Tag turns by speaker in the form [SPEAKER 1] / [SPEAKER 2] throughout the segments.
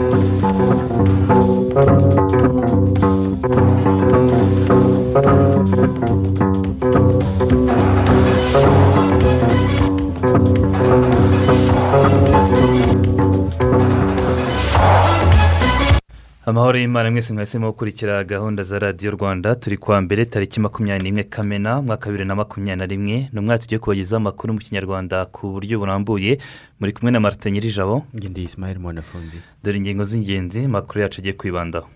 [SPEAKER 1] Thank amahoro y'imana mwese mwahisemo gukurikira gahunda za radiyo rwanda turi kuwa mbere tariki makumyabiri n'imwe kamena umwaka wa bibiri na makumyabiri na rimwe. Ni umwaka tugiye kubagezaho amakuru mu kinyarwanda ku buryo burambuye. Muri kumwe na marite nyirijabo.
[SPEAKER 2] Ngendeye isimayeli mwanafunzi.
[SPEAKER 1] Dore ingingo z'ingenzi amakuru yacu agiye kwibandaho.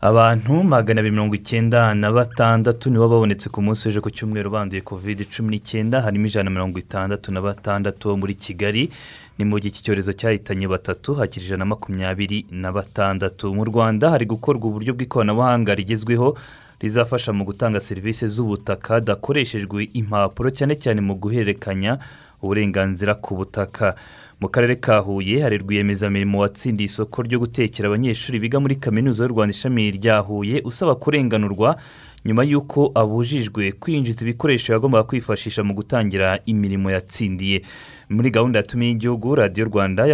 [SPEAKER 1] Abantu magana abiri mirongo icyenda na batandatu nibo babonetse ku munsi w'ejo ku cyumweru banduye kovide cumi n'icyenda harimo ijana na mirongo itandatu na batandatu muri kigali. Ni mu gihe iki cyorezo cyahitanye batatu hakiri ijana na makumyabiri na batandatu. Mu rwanda hari gukorwa uburyo bw'ikoranabuhanga rigezweho rizafasha mu gutanga serivisi z'ubutaka hadakoreshejwe impapuro cyane cyane mu guhererekanya uburenganzira ku butaka. Mu karere ka huye hari rwiyemezamirimo watsindiye isoko ryo gutekera abanyeshuri biga muri kaminuza y'u rwanda ishami rya huye usaba kurenganurwa nyuma y'uko abujijwe kwinjiza ibikoresho yagombaga kwifashisha mu gutangira imirimo yatsindiye. Muri gahunda yatumye y'igihugu radiyo rwanda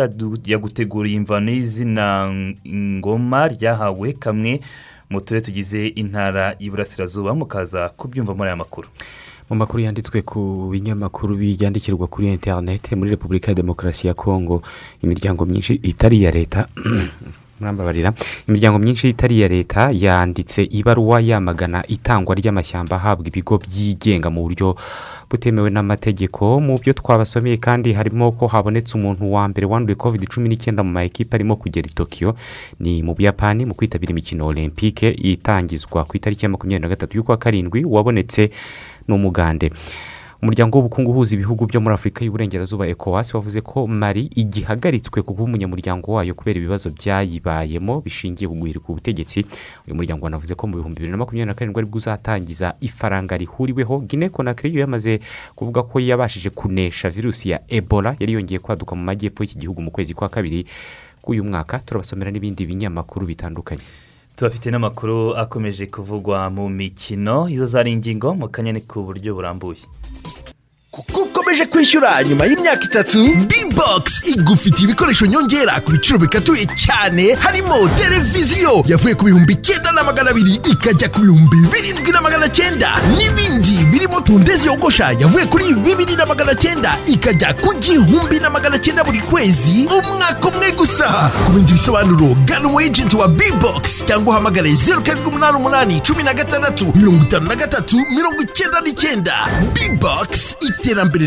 [SPEAKER 1] yaguteguriye imvano y'izina ngoma ryahawe kamwe mu turere tugize intara y'iburasirazuba mukaza kubyumva muri aya makuru.
[SPEAKER 2] Mu makuru yanditswe ku binyamakuru byandikirwa kuri interineti muri repubulika ya demokarasi ya kongo imiryango myinshi itari iya leta. murambabarira imiryango myinshi itari iya leta yanditse ibaruwa yamagana itangwa ry'amashyamba ahabwa ibigo byigenga mu buryo butemewe n'amategeko. Mu byo twabasomeye kandi harimo ko habonetse umuntu wa mbere wanduye covid cumi n'icyenda mu ma ekipa arimo kugera i tokiyo ni mu buyapani mu kwitabira imikino olympique itangizwa ku itariki ya makumyabiri na gatatu y'ukwa karindwi wabonetse n'umugande. Umuryango w'ubukungu uhuza ibihugu byo muri afurika y'uburengerazuba ecowas wavuze ko mari igihagaritswe kuba umunyamuryango wayo kubera ibibazo byayibayemo bishingiye ku guhirika ubutegetsi. Uyu muryango wanavuze ko mu bihumbi bibiri na makumyabiri na karindwi ari bwo uzatangiza ifaranga rihuriweho. Gine konakiri yo yamaze kuvuga ko yabashije kunesha virusi ya ebola. Yari yongeye kwaduka mu majyepfo y'iki gihugu mu kwezi kwa kabiri k'uyu mwaka. Turabasomera n'ibindi binyamakuru bitandukanye.
[SPEAKER 1] Tubafite n'amakuru akomeje kuvugwa mu mikino. Izo zari ingingo mu kanya ku buryo burambuye.
[SPEAKER 3] Kuko ukomeje kwishyura nyuma y'imyaka itatu bibogisi igufitiye ibikoresho nyongera ku biciro bikatuye cyane harimo televiziyo yavuye ku bihumbi icyenda na magana abiri ikajya ku bihumbi birindwi na magana cyenda n'ibindi birimo tundezi yogosha yavuye kuri bibiri na magana cyenda ikajya ku gihumbi na magana cyenda buri kwezi umwaka umwe gusa. Ku bindi bisobanuro gana umu ejenti wa bibogisi cyangwa uhamagare zeru karindwi umunani umunani cumi na gatandatu mirongo itanu na gatatu mirongo icyenda n'icyenda. Bibogisi iterambere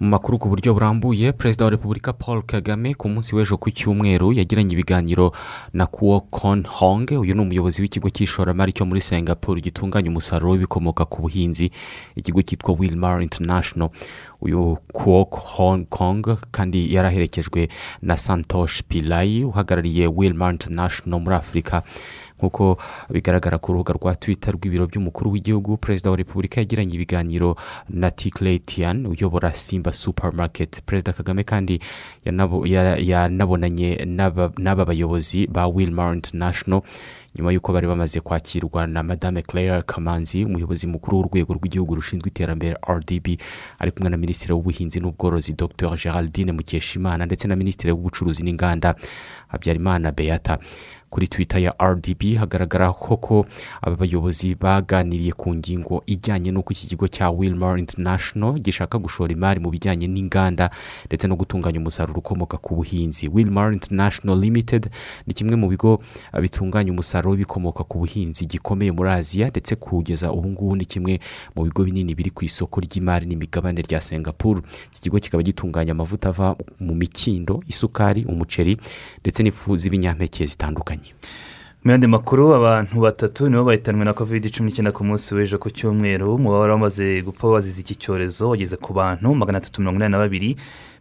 [SPEAKER 2] Mu makuru ku buryo burambuye perezida wa repubulika paul kagame ku munsi w'ejo ku cyumweru yagiranye ibiganiro na kuwo kon hong. Uyu ni umuyobozi w'ikigo cy'ishoramari cyo muri singapore gitunganya umusaruro w'ibikomoka ku buhinzi ikigo cyitwa wilmar international. Uyu kuwo hong kong kandi yaraherekejwe na santosh pilayi uhagarariye wilmar international muri afurika nk'uko bigaragara ku rubuga rwa twita rw'ibiro by'umukuru w'igihugu perezida wa repubulika yagiranye ibiganiro na tikiretiyani uyobora simba supamaketi perezida kagame kandi yanabonanye n'aba bayobozi ba wilmar international nyuma y'uko bari bamaze kwakirwa na madame claire kamanzi umuyobozi mukuru w'urwego rw'igihugu rushinzwe iterambere rdb ari kumwe na minisitiri w'ubuhinzi n'ubworozi dr. Geraldine mukeshimana ndetse na minisitiri w'ubucuruzi n'inganda habyarimana beata. Kuri twita ya rdb hagaragara ko aba bayobozi baganiriye ku ngingo ijyanye n'uko iki kigo cya wilmar international gishaka gushora imari mu bijyanye n'inganda ndetse no gutunganya umusaruro ukomoka ku buhinzi. Wilmar international limited ni kimwe mu bigo bitunganya umusaruro w'ibikomoka ku buhinzi gikomeye muri aziya ndetse kugeza ubu ngubu ni kimwe mu bigo binini biri ku isoko ry'imari n'imigabane rya singapore. Iki kigo kikaba gitunganya amavuta ava mu mikindo isukari umuceri ndetse n'ifu z'ibinyampeke zitandukanye.
[SPEAKER 1] Mu yandi makuru abantu batatu nibo bahitanwe na kovide cumi n'icyenda ku munsi w'ejo ku cyumweru. Umubare wamaze gupfa bazize iki cyorezo wageze ku bantu magana atatu mirongo inani na babiri.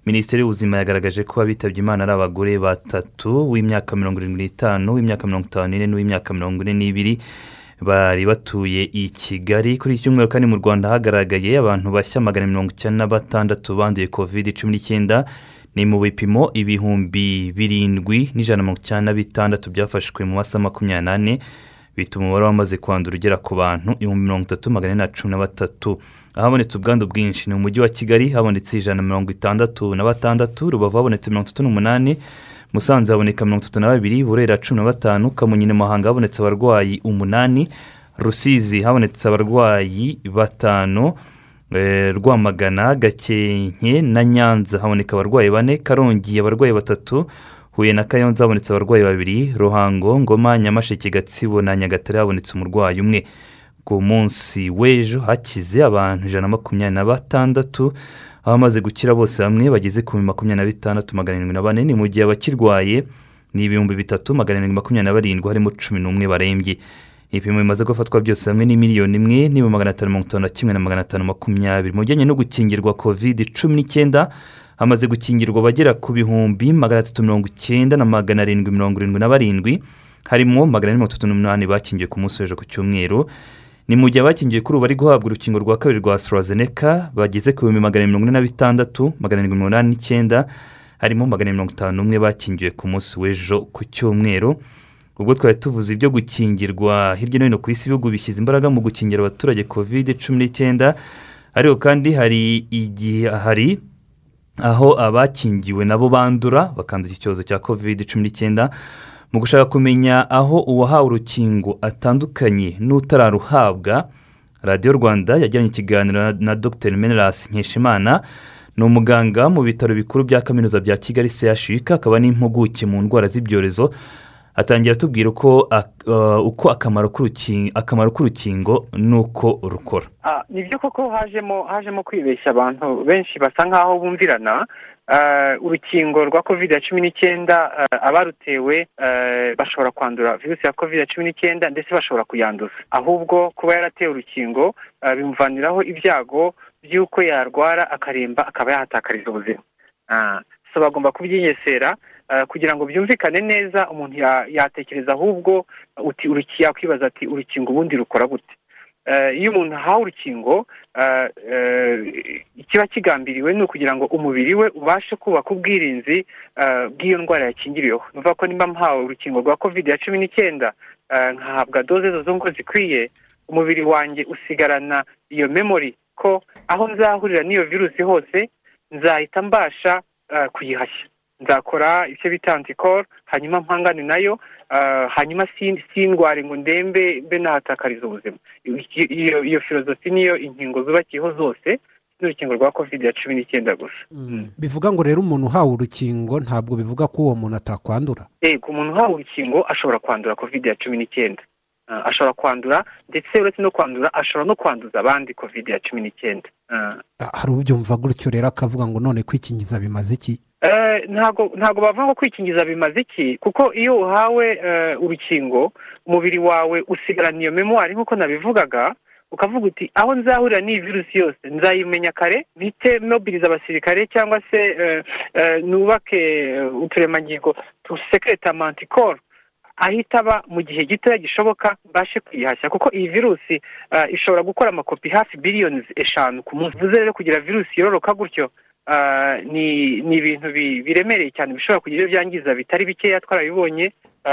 [SPEAKER 1] Minisiteri y'ubuzima yagaragaje ko abitabye imana ari abagore batatu w'imyaka mirongo irindwi n'itanu w'imyaka mirongo itanu n'ine n'uw'imyaka mirongo ine n'ibiri. Bari batuye i kigali. Kuri iki cyumweru kandi mu rwanda hagaragaye abantu bashya magana mirongo icyenda na batandatu banduye kovide cumi n'icyenda. Ni mu bipimo ibihumbi birindwi n'ijana na mirongo icyenda na bitandatu byafashwe mu masaha makumyabiri n'ane bituma umubare wamaze kwandura ugera ku bantu ibihumbi mirongo itatu magana ane na cumi na batatu. Ahabonetse ubwandu bwinshi. Ni mu mujyi wa kigali habonetse ijana na mirongo itandatu na batandatu rubavu habonetse mirongo itatu n'umunani musanze haboneka mirongo itatu na babiri burera cumi na batanu kamonyi na muhanga habonetse abarwayi umunani rusizi habonetse abarwayi batanu rwamagana gakenke na nyanza. Haboneka abarwayi bane karongi abarwayi batatu huye na kayonza habonetse abarwayi babiri ruhango ngoma nyamasheke gatsibo na nyagatare habonetse umurwayi umwe. Ku munsi w'ejo hakize abantu ijana na makumyabiri na batandatu abamaze gukira bose hamwe bageze ku makumyabiri na bitandatu magana arindwi na bane. Ni mu gihe abakirwaye ni ibihumbi bitatu magana arindwi makumyabiri na barindwi harimo cumi n'umwe barembye. Ibipimo bimaze gufatwa byose hamwe ni miliyoni imwe n'ibihumbi magana atanu mirongo itanu na kimwe na magana atanu makumyabiri. Mu bijyanye no gukingirwa kovide cumi n'icyenda hamaze gukingirwa abagera ku bihumbi magana atatu mirongo icyenda na magana arindwi mirongo irindwi na barindwi. Harimo magana ane mirongo itatu n'umunani bakingiwe ku munsi w'ejo ku cyumweru. Ni mu gihe abakingiwe kuri ubu bari guhabwa urukingo rwa kabiri rwa sitarazeneka bageze ku bihumbi magana mirongo ine na bitandatu magana arindwi mirongo inani n'icyenda. Harimo magana mirongo itanu n'umwe bakingiwe ku munsi w'ejo ku cyumweru. Ubwo twari tuvuze ibyo gukingirwa hirya no hino ku isi ibihugu bishyize imbaraga mu gukingira abaturage kovide cumi n'icyenda. Ariko kandi hari igihe hari aho abakingiwe nabo bandura bakandura iki cyorezo cya kovide cumi n'icyenda mu gushaka kumenya aho uwahawe urukingo atandukanye n'utararuhabwa. Radiyo rwanda yajyanye ikiganiro na dr. Menelasi nkeshimana ni umuganga mu bitaro bikuru bya kaminuza bya kigali chuk akaba n'impuguke mu ndwara z'ibyorezo. Atangira atubwira uko uko akamaro k'urukingo n'uko rukora.
[SPEAKER 4] Ni byo koko hajemo hajemo kwibeshya abantu benshi basa nk'aho bumvirana. Urukingo rwa kovide cumi n'icyenda abarutewe bashobora kwandura virusi ya kovide cumi n'icyenda ndetse bashobora kuyanduza. Ahubwo kuba yaratewe urukingo bimuvaniraho ibyago by'uko yarwara akaremba akaba yahatakariza ubuzima. Bagomba kubyinyesera kugira ngo byumvikane neza umuntu yatekereza ahubwo yakwibaza ati urukingo ubundi rukora gute? Iyo umuntu ahawe urukingo ikiba kigambiriwe ni ukugira ngo umubiri we ubashe kubaka ubwirinzi bw'iyo ndwara yakingiriweho ni ko nimba mpawe urukingo rwa kovide ya cumi n'icyenda nkahabwa doze zo ngo zikwiye umubiri wanjye usigarana iyo memori ko aho nzahurira n'iyo virusi hose nzahita mbasha kuyihashya. Nzakora icyo bita antikoro hanyuma mpangane na yo hanyuma sindware ngo ndembe mbe nahatakariza ubuzima. Iyo filozofi niyo inkingo zubakiyeho zose n'urukingo rwa kovide ya cumi n'icyenda gusa.
[SPEAKER 5] Bivuga ngo rero umuntu uhawe urukingo ntabwo bivuga ko uwo muntu atakwandura?
[SPEAKER 4] Ku muntu uhawe urukingo ashobora kwandura kovide ya cumi n'icyenda. Ashobora kwandura ndetse uretse no kwandura ashobora no kwanduza abandi kovide ya cumi n'icyenda.
[SPEAKER 5] Hari ubyumva gutyo rero akavuga ngo none kwikingiza bimaze iki?
[SPEAKER 4] Ntabwo ntabwo bavuga ngo kwikingiza bimaze iki? Kuko iyo uhawe urukingo umubiri wawe usigarana iyo memwari nk'uko nabivugaga ukavuga uti aho nzahurira n'iyi virusi yose nzayimenya kare mpite mobiriza abasirikare cyangwa se nubake uturemangingo tusekireta mantikoro ahita aba mu gihe gitoya gishoboka mbashe kwihashya kuko iyi virusi ishobora gukora amakopi hafi biliyoni eshanu ku munsi. Bivuze rero kugira virusi yororoka gutyo. Ni ibintu biremereye cyane bishobora kugira ibyo byangiza bitari bikeya twarabibonye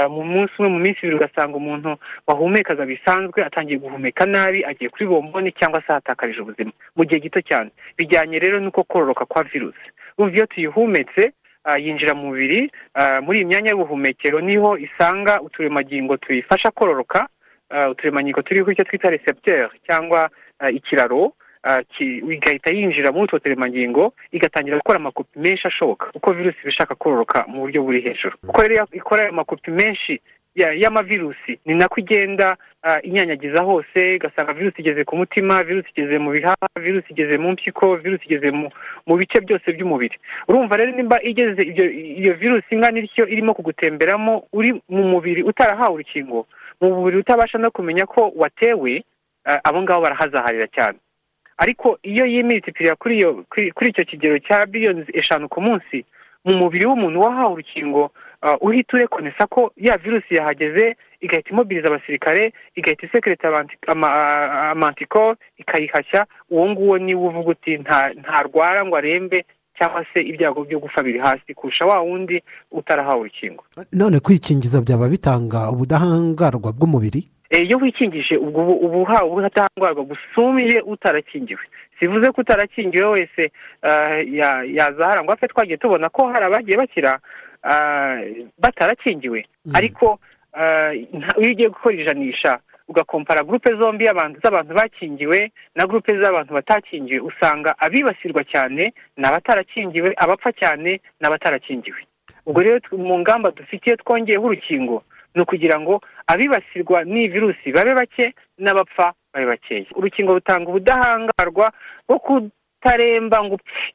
[SPEAKER 4] mu munsi umwe mu minsi ibiri ugasanga umuntu wahumekaga bisanzwe atangiye guhumeka nabi agiye kuri bomboni cyangwa se ahatakarije ubuzima. Mu gihe gito cyane. Bijyanye rero n'uko kororoka kwa virusi urumva iyo tuyihumetse yinjira mu mubiri muri iyi myanya y'ubuhumekero ni ho isanga uturemangingo tuyifasha kororoka uturemangingo turiho icyo twita recepteur cyangwa ikiraro igahita yinjira muri utwo turemangingo igatangira gukora amakopi menshi ashoboka. Kuko virusi iba ishaka kororoka mu buryo buri hejuru. Kuko rero ikora ayo makopi menshi ya- y'amavirusi ni nako igenda ah, inyanyagiza hose ugasanga virusi igeze ku mutima virusi igeze mu bihaha virusi igeze mu mpyiko virusi igeze mu bice byose by'umubiri. Urumva rero nimba igeze iyo virusi ingana ityo irimo kugutemberamo uri mu mubiri utarahawe urukingo mu mubiri utabasha no kumenya ko watewe ah, abo ngabo barahazaharira cyane. Ariko iyo yimitipirira kuri icyo kigero cya biliyoni eshanu ku munsi mu mubiri w'umuntu wahawe urukingo ah, uhita urekonesa ko ya virusi yahageze igahita imobiriza abasirikare igahita isekereta abanti- ama- ah, amantikoro ikayihashya uwo nguwo ni we uvuga uti nta ntarwara ngo arembe cyangwa se ibyago byo gupfa biri hasi kurusha wa wundi utarahawe urukingo.
[SPEAKER 5] None kwikingiza byaba bitanga ubudahangarwa bw'umubiri?
[SPEAKER 4] Iyo wikingije ubwo ubu- uba uhawe ubudahangarwa busumbye utarakingiwe. Sivuze ko utarakingiwe wese ya- yazahara. Ngo apfe twagiye tubona ko hari abagiye bakira ah, batarakingiwe. Ariko ah, nta- iyo ugiye gukora ijanisha ugakompara gurupe zombi z'abantu bakingiwe na gurupe z'abantu batakingiwe usanga abibasirwa cyane ni abatarakingiwe abapfa cyane ni abatarakingiwe ubwo rero mu ngamba dufitiye twongeyeho urukingo ni ukugira ngo abibasirwa n'iyi virusi babe bake n'abapfa babe bakeya. Urukingo rutanga ubudahangarwa bwo kutaremba ngo upfe.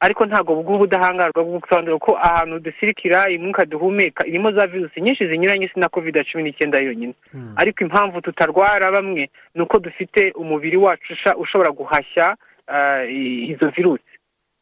[SPEAKER 4] Ariko ntabwo bw'ubu ubudahangarwa bwo gusobanura ko ahantu dusirikira imyuka duhumeka irimo za virusi nyinshi zinyuranye si na kovide cumi n'icyenda yonyine. Ariko impamvu tutarwara bamwe ni uko dufite umubiri wacu ushobora guhashya i- izo virusi.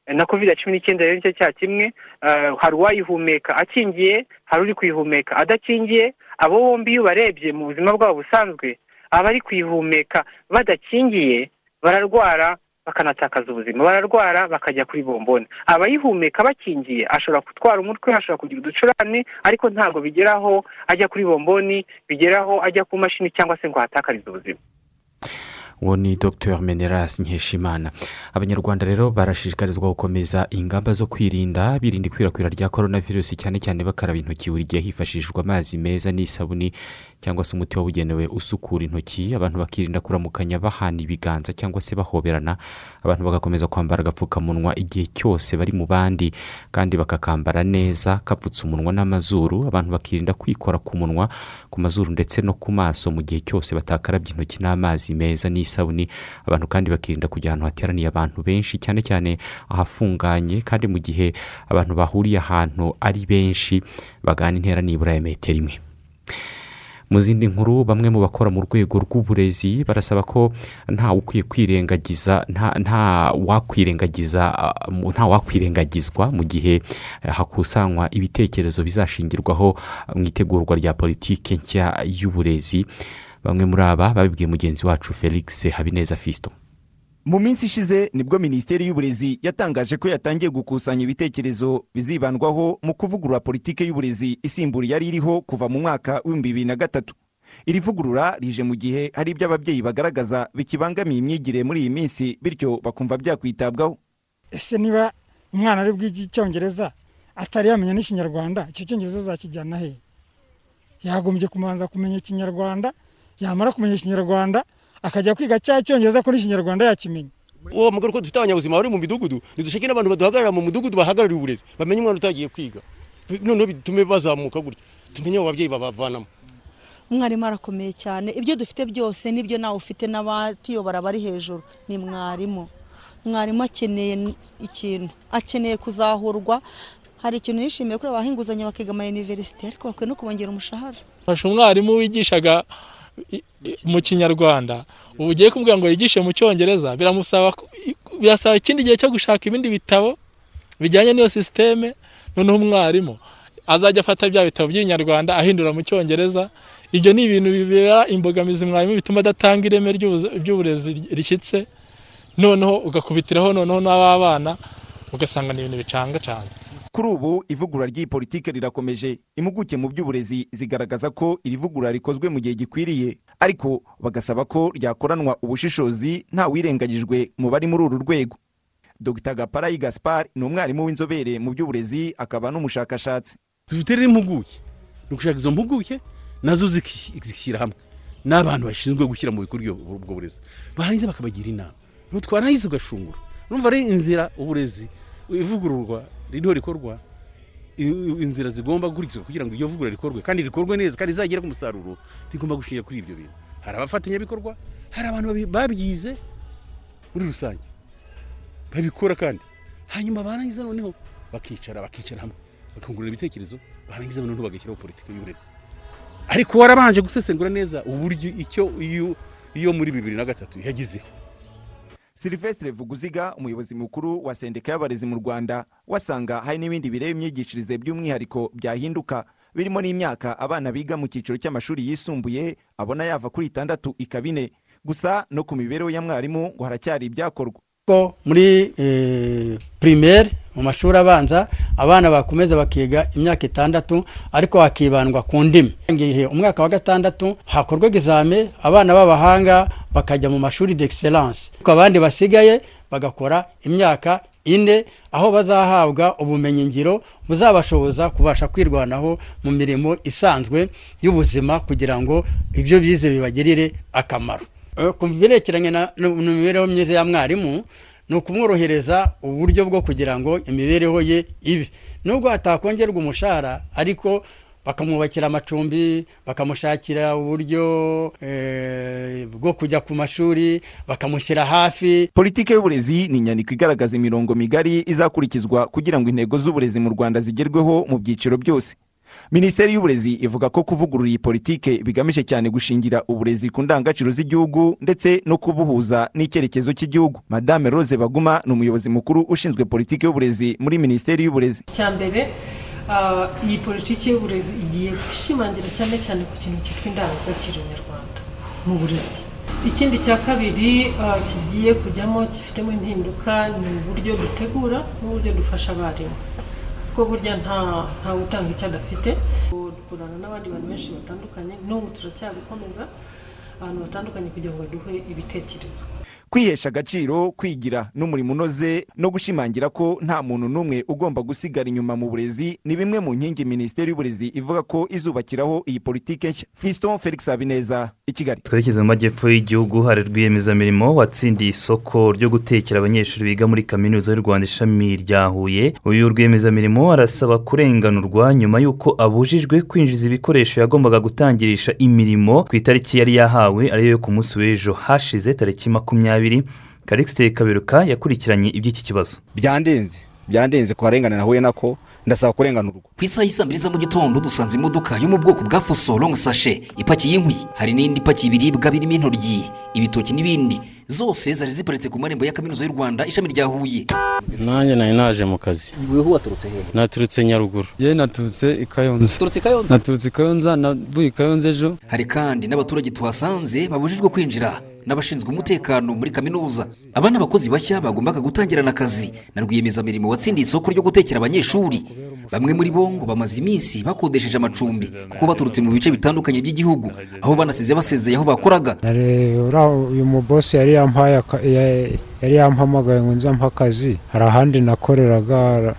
[SPEAKER 4] Na kovide cumi n'icyenda rero ni cyo cyaha kimwe ah, hari uwayihumeka akingiye hari uri kuyihumeka adakingiye abo bombi iyo ubarebye mu buzima bwabo busanzwe abari kuyihumeka badakingiye bararwara bakanatakaza ubuzima bararwara bakajya kuri bomboni abayihumeka bakingiye ashobora gutwara umutwe ashobora kugira uducurane ariko ntabwo bigeraho ajya kuri bomboni bigeraho ajya ku mashini cyangwa se ngo ahatakarize ubuzima.
[SPEAKER 2] Uwo ni dr. Meneras nkeshimana abanyarwanda rero barashishikarizwa gukomeza ingamba zo kwirinda birinda ikwirakwira rya korona virusi cyane cyane bakaraba intoki buri gihe hifashishijwe amazi meza n'isabuni cyangwa se umuti wabugenewe usukura intoki. Abantu bakirinda kuramukanya bahana ibiganza cyangwa se bahoberana. Abantu bagakomeza kwambara agapfukamunwa igihe cyose bari mu bandi kandi bakakambara neza kapfutse umunwa n'amazuru. Abantu bakirinda kwikora ku munwa ku mazuru ndetse no ku maso mu gihe cyose batakarabye intoki n'amazi meza n'isabuni. Abantu kandi bakirinda kujya ahantu hateraniye abantu benshi cyane cyane ahafunganye kandi mu gihe abantu bahuriye ahantu ari benshi bagana intera nibura ya metero imwe. Mu zindi nkuru bamwe mu bakora mu rwego rw'uburezi barasaba ko ntawe ukwiye kwirengagiza nta wakwirengagiza nta wakwirengagizwa mu gihe hakusanywa ibitekerezo bizashingirwaho mu itegurwa rya politiki nshya y'uburezi. Bamwe muri aba babibwiye mugenzi wacu felix habineza fisito
[SPEAKER 6] mu minsi ishize ni bwo minisiteri y'uburezi yatangaje ko yatangiye gukusanya ibitekerezo bizibandwaho mu kuvugurura politiki y'uburezi isimbura yari iriho kuva mu mwaka w'ibihumbi bibiri na gatatu. Iri vugurura rije mu gihe hari ibyo ababyeyi bagaragaza bikibangamiye imyigire muri iyi minsi bityo bakumva byakwitabwaho
[SPEAKER 7] ese niba umwana ari bwige icyongereza atari yamenya n'ikinyarwanda? Icyo cyongereza azakijyana he? Yagombye kumanza kumenya ikinyarwanda? Yamara kumenya ikinyarwanda akajya kwiga cya cyongereza ko n'ikinyarwanda yakimenya
[SPEAKER 8] uwo mugore ko dufite abanyabuzima bari mu midugudu nidushake n'abantu baduhagarara mu mudugudu bahagarariye uburezi bamenye umwana utagiye kwiga. Noneho bitume bazamuka gutya. Tumenye abo babyeyi babavanamo.
[SPEAKER 9] Umwarimu arakomeye cyane. Ibyo dufite byose n'ibyo nawe ufite n'abatuyobora bari hejuru ni mwarimu. Mwarimu akeneye ikintu. Akeneye kuzahurwa. Hari ikintu yishimiye kuri abaha inguzanyo bakiga amayuniverisite ariko bakwiye no kubongera umushahara.
[SPEAKER 10] Fasha umwarimu wigishaga mu kinyarwanda. Ubu ugiye kumubwira ngo yigishe mu cyongereza biramusaba birasaba ikindi gihe cyo gushaka ibindi bitabo bijyanye n'iyo sisiteme noneho umwarimu azajya afata bya bitabo by'inyarwanda ahindura mu cyongereza. Ibyo ni ibintu bibera imbogamizi mwarimu bituma adatanga ireme ry'uburezi rishyitse. Noneho ugakubitiraho noneho n'aba bana ugasanga ni ibintu bicangacanze
[SPEAKER 6] kuri ubu ivugurura ry'iyi politiki rirakomeje. Impuguke mu by'uburezi zigaragaza ko iri vugurura rikozwe mu gihe gikwiriye. Ariko bagasaba ko ryakoranwa ubushishozi nta wirengagijwe mu bari muri uru rwego. Dr. Gaparayi gaspar ni umwarimu w'inzobere mu by'uburezi akaba n'umushakashatsi.
[SPEAKER 11] Dufite rero impuguke. Ni ugushaka izo mpuguke na zo ziki- zishyira hamwe. N'abantu bashinzwe gushyira mu bikorwa ubwo burezi. Barangiza bakabagira inama. Nuko twarangiza ugashungura urumva ari inzira uburezi ivugururwa ririho rikorwa inzira zigomba gukurikizwa kugira ngo iyo vugurura rikorwe. Kandi rikorwe neza kandi rizagere ku musaruro rigomba gushingira kuri ibyo bintu. Hari abafatanyabikorwa hari abantu babyize muri rusange. Babikora kandi. Hanyuma barangiza noneho bakicara bakicara hamwe bakungurana ibitekerezo barangiza noneho bagashyiraho politiki y'uburezi. Ariko warabanje gusesengura neza uburyo icyo iyo iyo muri bibiri na gatatu yagizeho.
[SPEAKER 6] Silvestre vuguziga umuyobozi mukuru wa sendika y'abarezi mu rwanda wasanga hari n'ibindi bireba imyigishirize by'umwihariko byahinduka. Birimo n'imyaka abana biga mu cyiciro cy'amashuri yisumbuye abona yava kuri itandatu ikaba ine gusa no ku mibereho ya mwarimu ngo haracyari ibyakorwa.
[SPEAKER 12] Ko muri eh, primaire mu mashuri abanza abana bakomeza bakiga imyaka itandatu ariko hakibandwa ku ndimi ngihe umwaka wa gatandatu hakorwa egizame abana b'abahanga bakajya mu mashuri d'excellence abandi basigaye bagakora imyaka ine aho bazahabwa ubumenyingiro buzabashoboza kubasha kwirwanaho mu mirimo isanzwe y'ubuzima kugira ngo ibyo bize bibagirire akamaro Eh, ku na- n'imibereho myiza ya mwarimu ni ukumworohereza uburyo bwo kugira ngo imibereho ye ibe. Nubwo hatakongerwa umushahara ariko bakamwubakira amacumbi bakamushakira uburyo eh, bwo kujya ku mashuri bakamushyira hafi.
[SPEAKER 6] Politiki y'uburezi ni inyandiko igaragaza imirongo migari izakurikizwa kugira ngo intego z'uburezi mu rwanda zigerweho mu byiciro byose. Minisiteri y'uburezi ivuga ko kuvugurura iyi politike bigamije cyane gushingira uburezi ku ndangagaciro z'igihugu ndetse no kubuhuza n'icyerekezo cy'igihugu. Madame rose baguma ni umuyobozi mukuru ushinzwe politiki y'uburezi muri minisiteri y'uburezi.
[SPEAKER 13] Icya mbere ah, iyi politiki y'uburezi igiye gushimangira cyane cyane ku kintu cyitwa indangagaciro nyarwanda mu burezi. Ikindi cya kabiri ah, kigiye kujyamo gifitemo impinduka ni uburyo dutegura n'uburyo dufasha abarimu. Kuko burya nta utanga icyo adafite. Dukorana n'abandi bantu benshi batandukanye n'ubu turacyabikomeza abantu batandukanye kugira ngo baduhe ibitekerezo.
[SPEAKER 6] Kwihesha agaciro kwigira n'umurimo unoze no gushimangira ko nta muntu n'umwe ugomba gusigara inyuma mu burezi ni bimwe mu nkingi minisiteri y'uburezi ivuga ko izubakiraho iyi politike nshya. Fiston felix habineza i kigali.
[SPEAKER 1] Twerekeza mu majyepfo y'igihugu hari rwiyemezamirimo watsindiye isoko ryo gutekera abanyeshuri biga muri kaminuza y'u rwanda ishami rya huye. Uyu rwiyemezamirimo arasaba kurenganurwa nyuma y'uko abujijwe kwinjiza ibikoresho yagombaga gutangirisha imirimo ku itariki yari yahawe ariyo yo ku munsi w'ejo. Hashize tariki makumyabiri karikisite kaberuka yakurikiranye iby'iki kibazo.
[SPEAKER 14] Byandenze. Byandenze ku karengane nahuye nako. Ndasaba kurenganurwa
[SPEAKER 15] ku isaha y'i saa mbiri za mu gitondo dusanze imodoka yo mu bwoko bwa fuso longue sashe ipakiye inkwi. Hari n'indi ipakiye ibiribwa birimo intoryi ibitoki n'ibindi. Zose zari ziparitse ku marembo ya kaminuza y'u rwanda ishami rya huye.
[SPEAKER 16] Nanjye nari naje mu kazi.
[SPEAKER 15] Weho waturutse hehe
[SPEAKER 16] naturutse nyaruguru. Yewe naturutse i kayonza.
[SPEAKER 15] Uturutse i Kayonza?
[SPEAKER 16] naturutse i kayonza navuye i kayonza ejo.
[SPEAKER 15] Hari kandi n'abaturage tuhasanze babujijwe kwinjira n'abashinzwe umutekano muri kaminuza. Aba ni abakozi bashya bagombaga gutangirana akazi. Na rwiyemezamirimo watsindiye isoko ryo gutekera abanyeshuri. Bamwe muri bo ngo bamaze iminsi bakodesheje amacumbi kuko baturutse mu bice bitandukanye by'igihugu aho banasize basezeye aho bakoraga.
[SPEAKER 17] Uyu mubosi yari yampaye yari yampamagaye ngo nze mpa akazi. Hari ahandi nakoreraga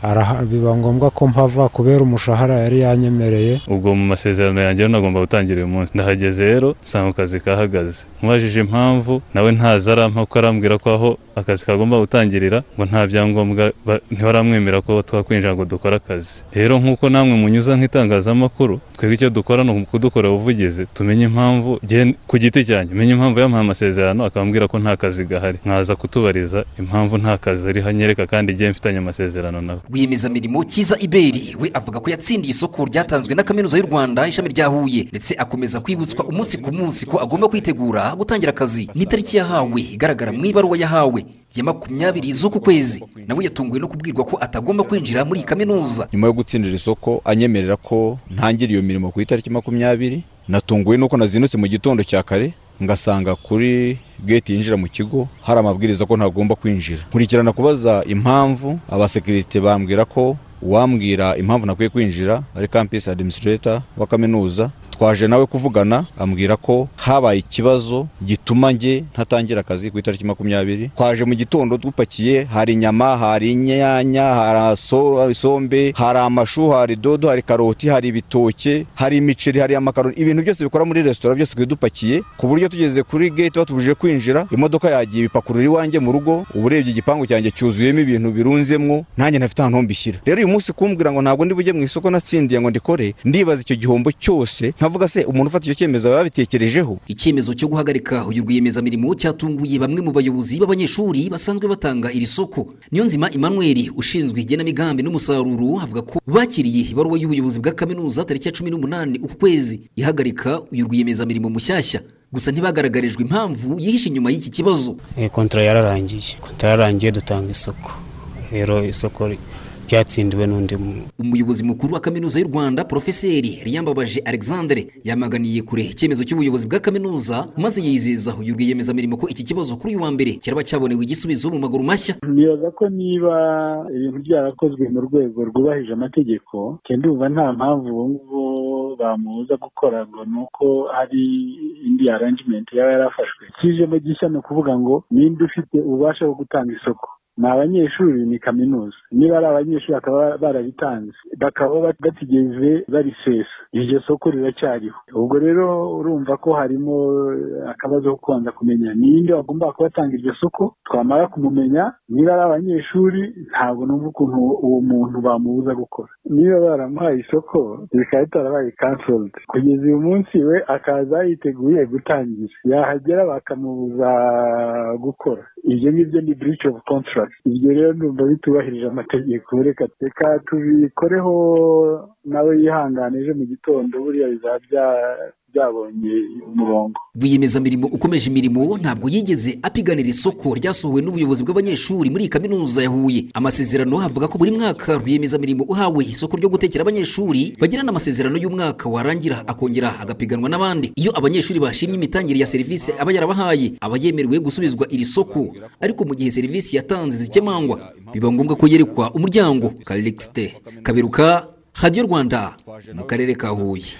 [SPEAKER 17] biba ngombwa ko mpava kubera umushahara yari yanyemereye.
[SPEAKER 18] Ubwo mu masezerano yanjye rero nagomba gutangira uyu munsi. Ndahageze rero nsanga akazi kahagaze. Mubajije impamvu nawe ntazi arampa ko arambwira ko aho akazi kagomba gutangirira ngo nta byangombwa ba- ntibaramwemera ko twakwinjira ngo dukore akazi. Rero nk'uko namwe munyuza nk'itangazamakuru twebwe icyo dukora ni ukudukorera ubuvugizi. Tumenye impamvu ku giti cyanjye menye impamvu yampaye amasezerano akambwira ko nta kazi gahari. Nkaza kutubariza impamvu nta kazi ari hanyereka kandi igihe mfitanye amasezerano nawe.
[SPEAKER 15] Rwiyemezamirimo cyiza iberi we avuga ko yatsindiye isoko ryatanzwe na kaminuza y'u rwanda ishami rya huye ndetse akomeza kwibutswa umunsi ku munsi ko agomba kwitegura gutangira akazi n'itariki yahawe igaragara mu ibaruwa yahawe. Ya makumyabiri z'uku kwezi. Nawe yatunguwe no kubwirwa ko atagomba kwinjira muri iyi kaminuza.
[SPEAKER 14] Nyuma yo gutsindira isoko anyemerera ko ntangira iyo mirimo ku itariki makumyabiri. Natunguwe nuko nazinutse mu gitondo cya kare ngasanga kuri gate yinjira mu kigo hari amabwiriza ko ntagomba kwinjira. Nkurikirana kubaza impamvu abasekirite bambwira ko uwambwira impamvu nakwiye kwinjira ari campus administrator wa kaminuza. Twaje nawe kuvugana ambwira ko habaye ikibazo gituma nge ntatangira akazi ku itariki makumyabiri. Twaje mu gitondo dupakiye hari inyama hari inyanya hari so- isombe hari amashu hari dodo hari karoti hari ibitoke hari imiceri hari amakaroni. Ibintu byose bikora muri resitora byose twari dupakiye ku buryo tugeze kuri gate batubujije kwinjira imodoka yagiye ibipakurura iwanjye mu rugo uba urebye igipangu cyanjye cyuzuyemo ibintu birunzemwo nanjye ntafite ahantu mbishyira. Rero uyu munsi kumbwira ngo ntabwo ndi bujye mu isoko natsindiye ngo ndikore ndibaza icyo gihombo cyose nkavuga se umuntu ufata icyo cyemezo aba yabitekerejeho
[SPEAKER 15] icyemezo cyo guhagarika uyu rwiyemezamirimo cyatunguye bamwe mu bayobozi b'abanyeshuri basanzwe batanga iri soko. Niyo nzima emmanuel ushinzwe igenamigambi n'umusaruro avuga ko bakiriye ibaruwa y'ubuyobozi bwa kaminuza tariki ya cumi n'umunani uku kwezi. Ihagarika uyu rwiyemezamirimo mushyashya. Gusa ntibagaragarijwe impamvu yihishe inyuma y'iki kibazo.
[SPEAKER 19] Eh, kontara yararangiye. Kontara yararangiye dutanga isoko. Rero isoko ryatsindiwe n'undi
[SPEAKER 15] umuyobozi mukuru wa kaminuza y'u rwanda porofeseri riyambabaje alexandre yamaganiye kure icyemezo cy'ubuyobozi bwa kaminuza maze yizeza uyu rwiyemezamirimo ko iki kibazo kuri uyu wa mbere kiraba cyabonewe igisubizo mu maguru mashya.
[SPEAKER 20] Nibaza ko niba ibintu byarakozwe mu rwego rwubahije amategeko ndumva nta mpamvu ubu ngubu bamubuza gukora ngo ni uko hari indi arrangement yaba yarafashwe. Kijemo gishya ni ukuvuga ngo ninde ufite ububasha bwo gutanga isoko. Ni abanyeshuri ni kaminuza. Niba ari abanyeshuri bakaba barabitanze. Bakaba batigeze barisesa iryo soko riracyariho. Ubwo rero urumva ko harimo akabazo ko kubanza kumenya ninde wagomba kuba atanga iryo soko twamara kumumenya. Niba ari abanyeshuri ntabwo numva ukuntu uwo muntu bamubuza gukora. Niba baramuhaye isoko bikaba bitarabaye cancelled. Kugeza uyu munsi we akaza yiteguye gutangira yahagera bakamubuza gukora. Ibyo ngibyo ni breach of contract. Ibyo rero ndumva bitubahirije amategeko reka reka tubikoreho nawe yihangane ejo mu gitondo buriya bizaba byabonye umurongo.
[SPEAKER 15] Rwiyemezamirimo ukomeje imirimo ntabwo yigeze apiganira isoko ryasohowe n'ubuyobozi bw'abanyeshuri muri kaminuza ya huye. Amasezerano avuga ko buri mwaka rwiyemezamirimo uhawe isoko ryo gutekera abanyeshuri bagirana amasezerano y'umwaka warangira akongera agapiganwa n'abandi. Iyo abanyeshuri bashimye imitangire ya serivisi aba yarabahaye aba yemerewe gusubizwa iri soko. Ariko mu gihe serivisi yatanze zikemangwa biba ngombwa ko yerekwa umuryango. Karikisite kaberuka radiyo rwanda mu karere ka huye.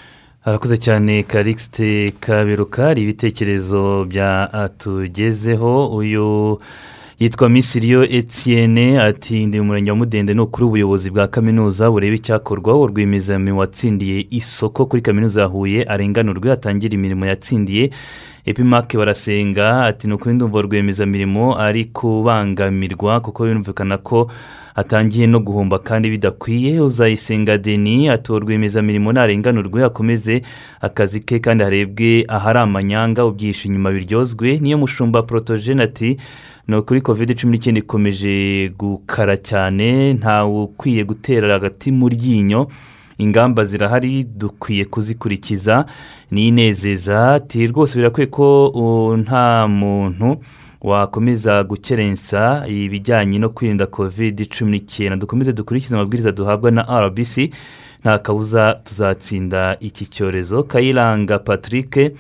[SPEAKER 1] Harakoze cyane karikisite kaberuka hari ibitekerezo byatugezeho uyu yitwa misiriyo etienne ati ndi mu murenge wa mudende ni ukuri ubuyobozi bwa kaminuza bureba icyakorwa. Uwo rwiyemezamirimo watsindiye isoko kuri kaminuza ya huye arenganurwe atangira imirimo yatsindiye. Epimake barasenga ati ni ukuri ndumva rwiyemezamirimo ari kubangamirwa kuko birumvikana ko atangiye no guhomba kandi bidakwiye. Uzayisenga deni uwo rwiyemezamirimo narenganurwe akomeze akazi ke kandi harebwe ahari amanyanga ubyishe inyuma biryozwe. Niyo mushumba porotogene ati ni ukuri kovide cumi n'icyenda ikomeje gukara cyane ntawe ukwiye gutera hagati mu ryinyo. Ingamba zirahari dukwiye kuzikurikiza. N'inezeza ati rwose birakwiye ko nta muntu wakomeza gukerensa ibijyanye no kwirinda kovide cumi n'icyenda. Dukomeze dukurikize amabwiriza duhabwa na rbc nta kabuza tuzatsinda iki cyorezo. Kayiranga patrick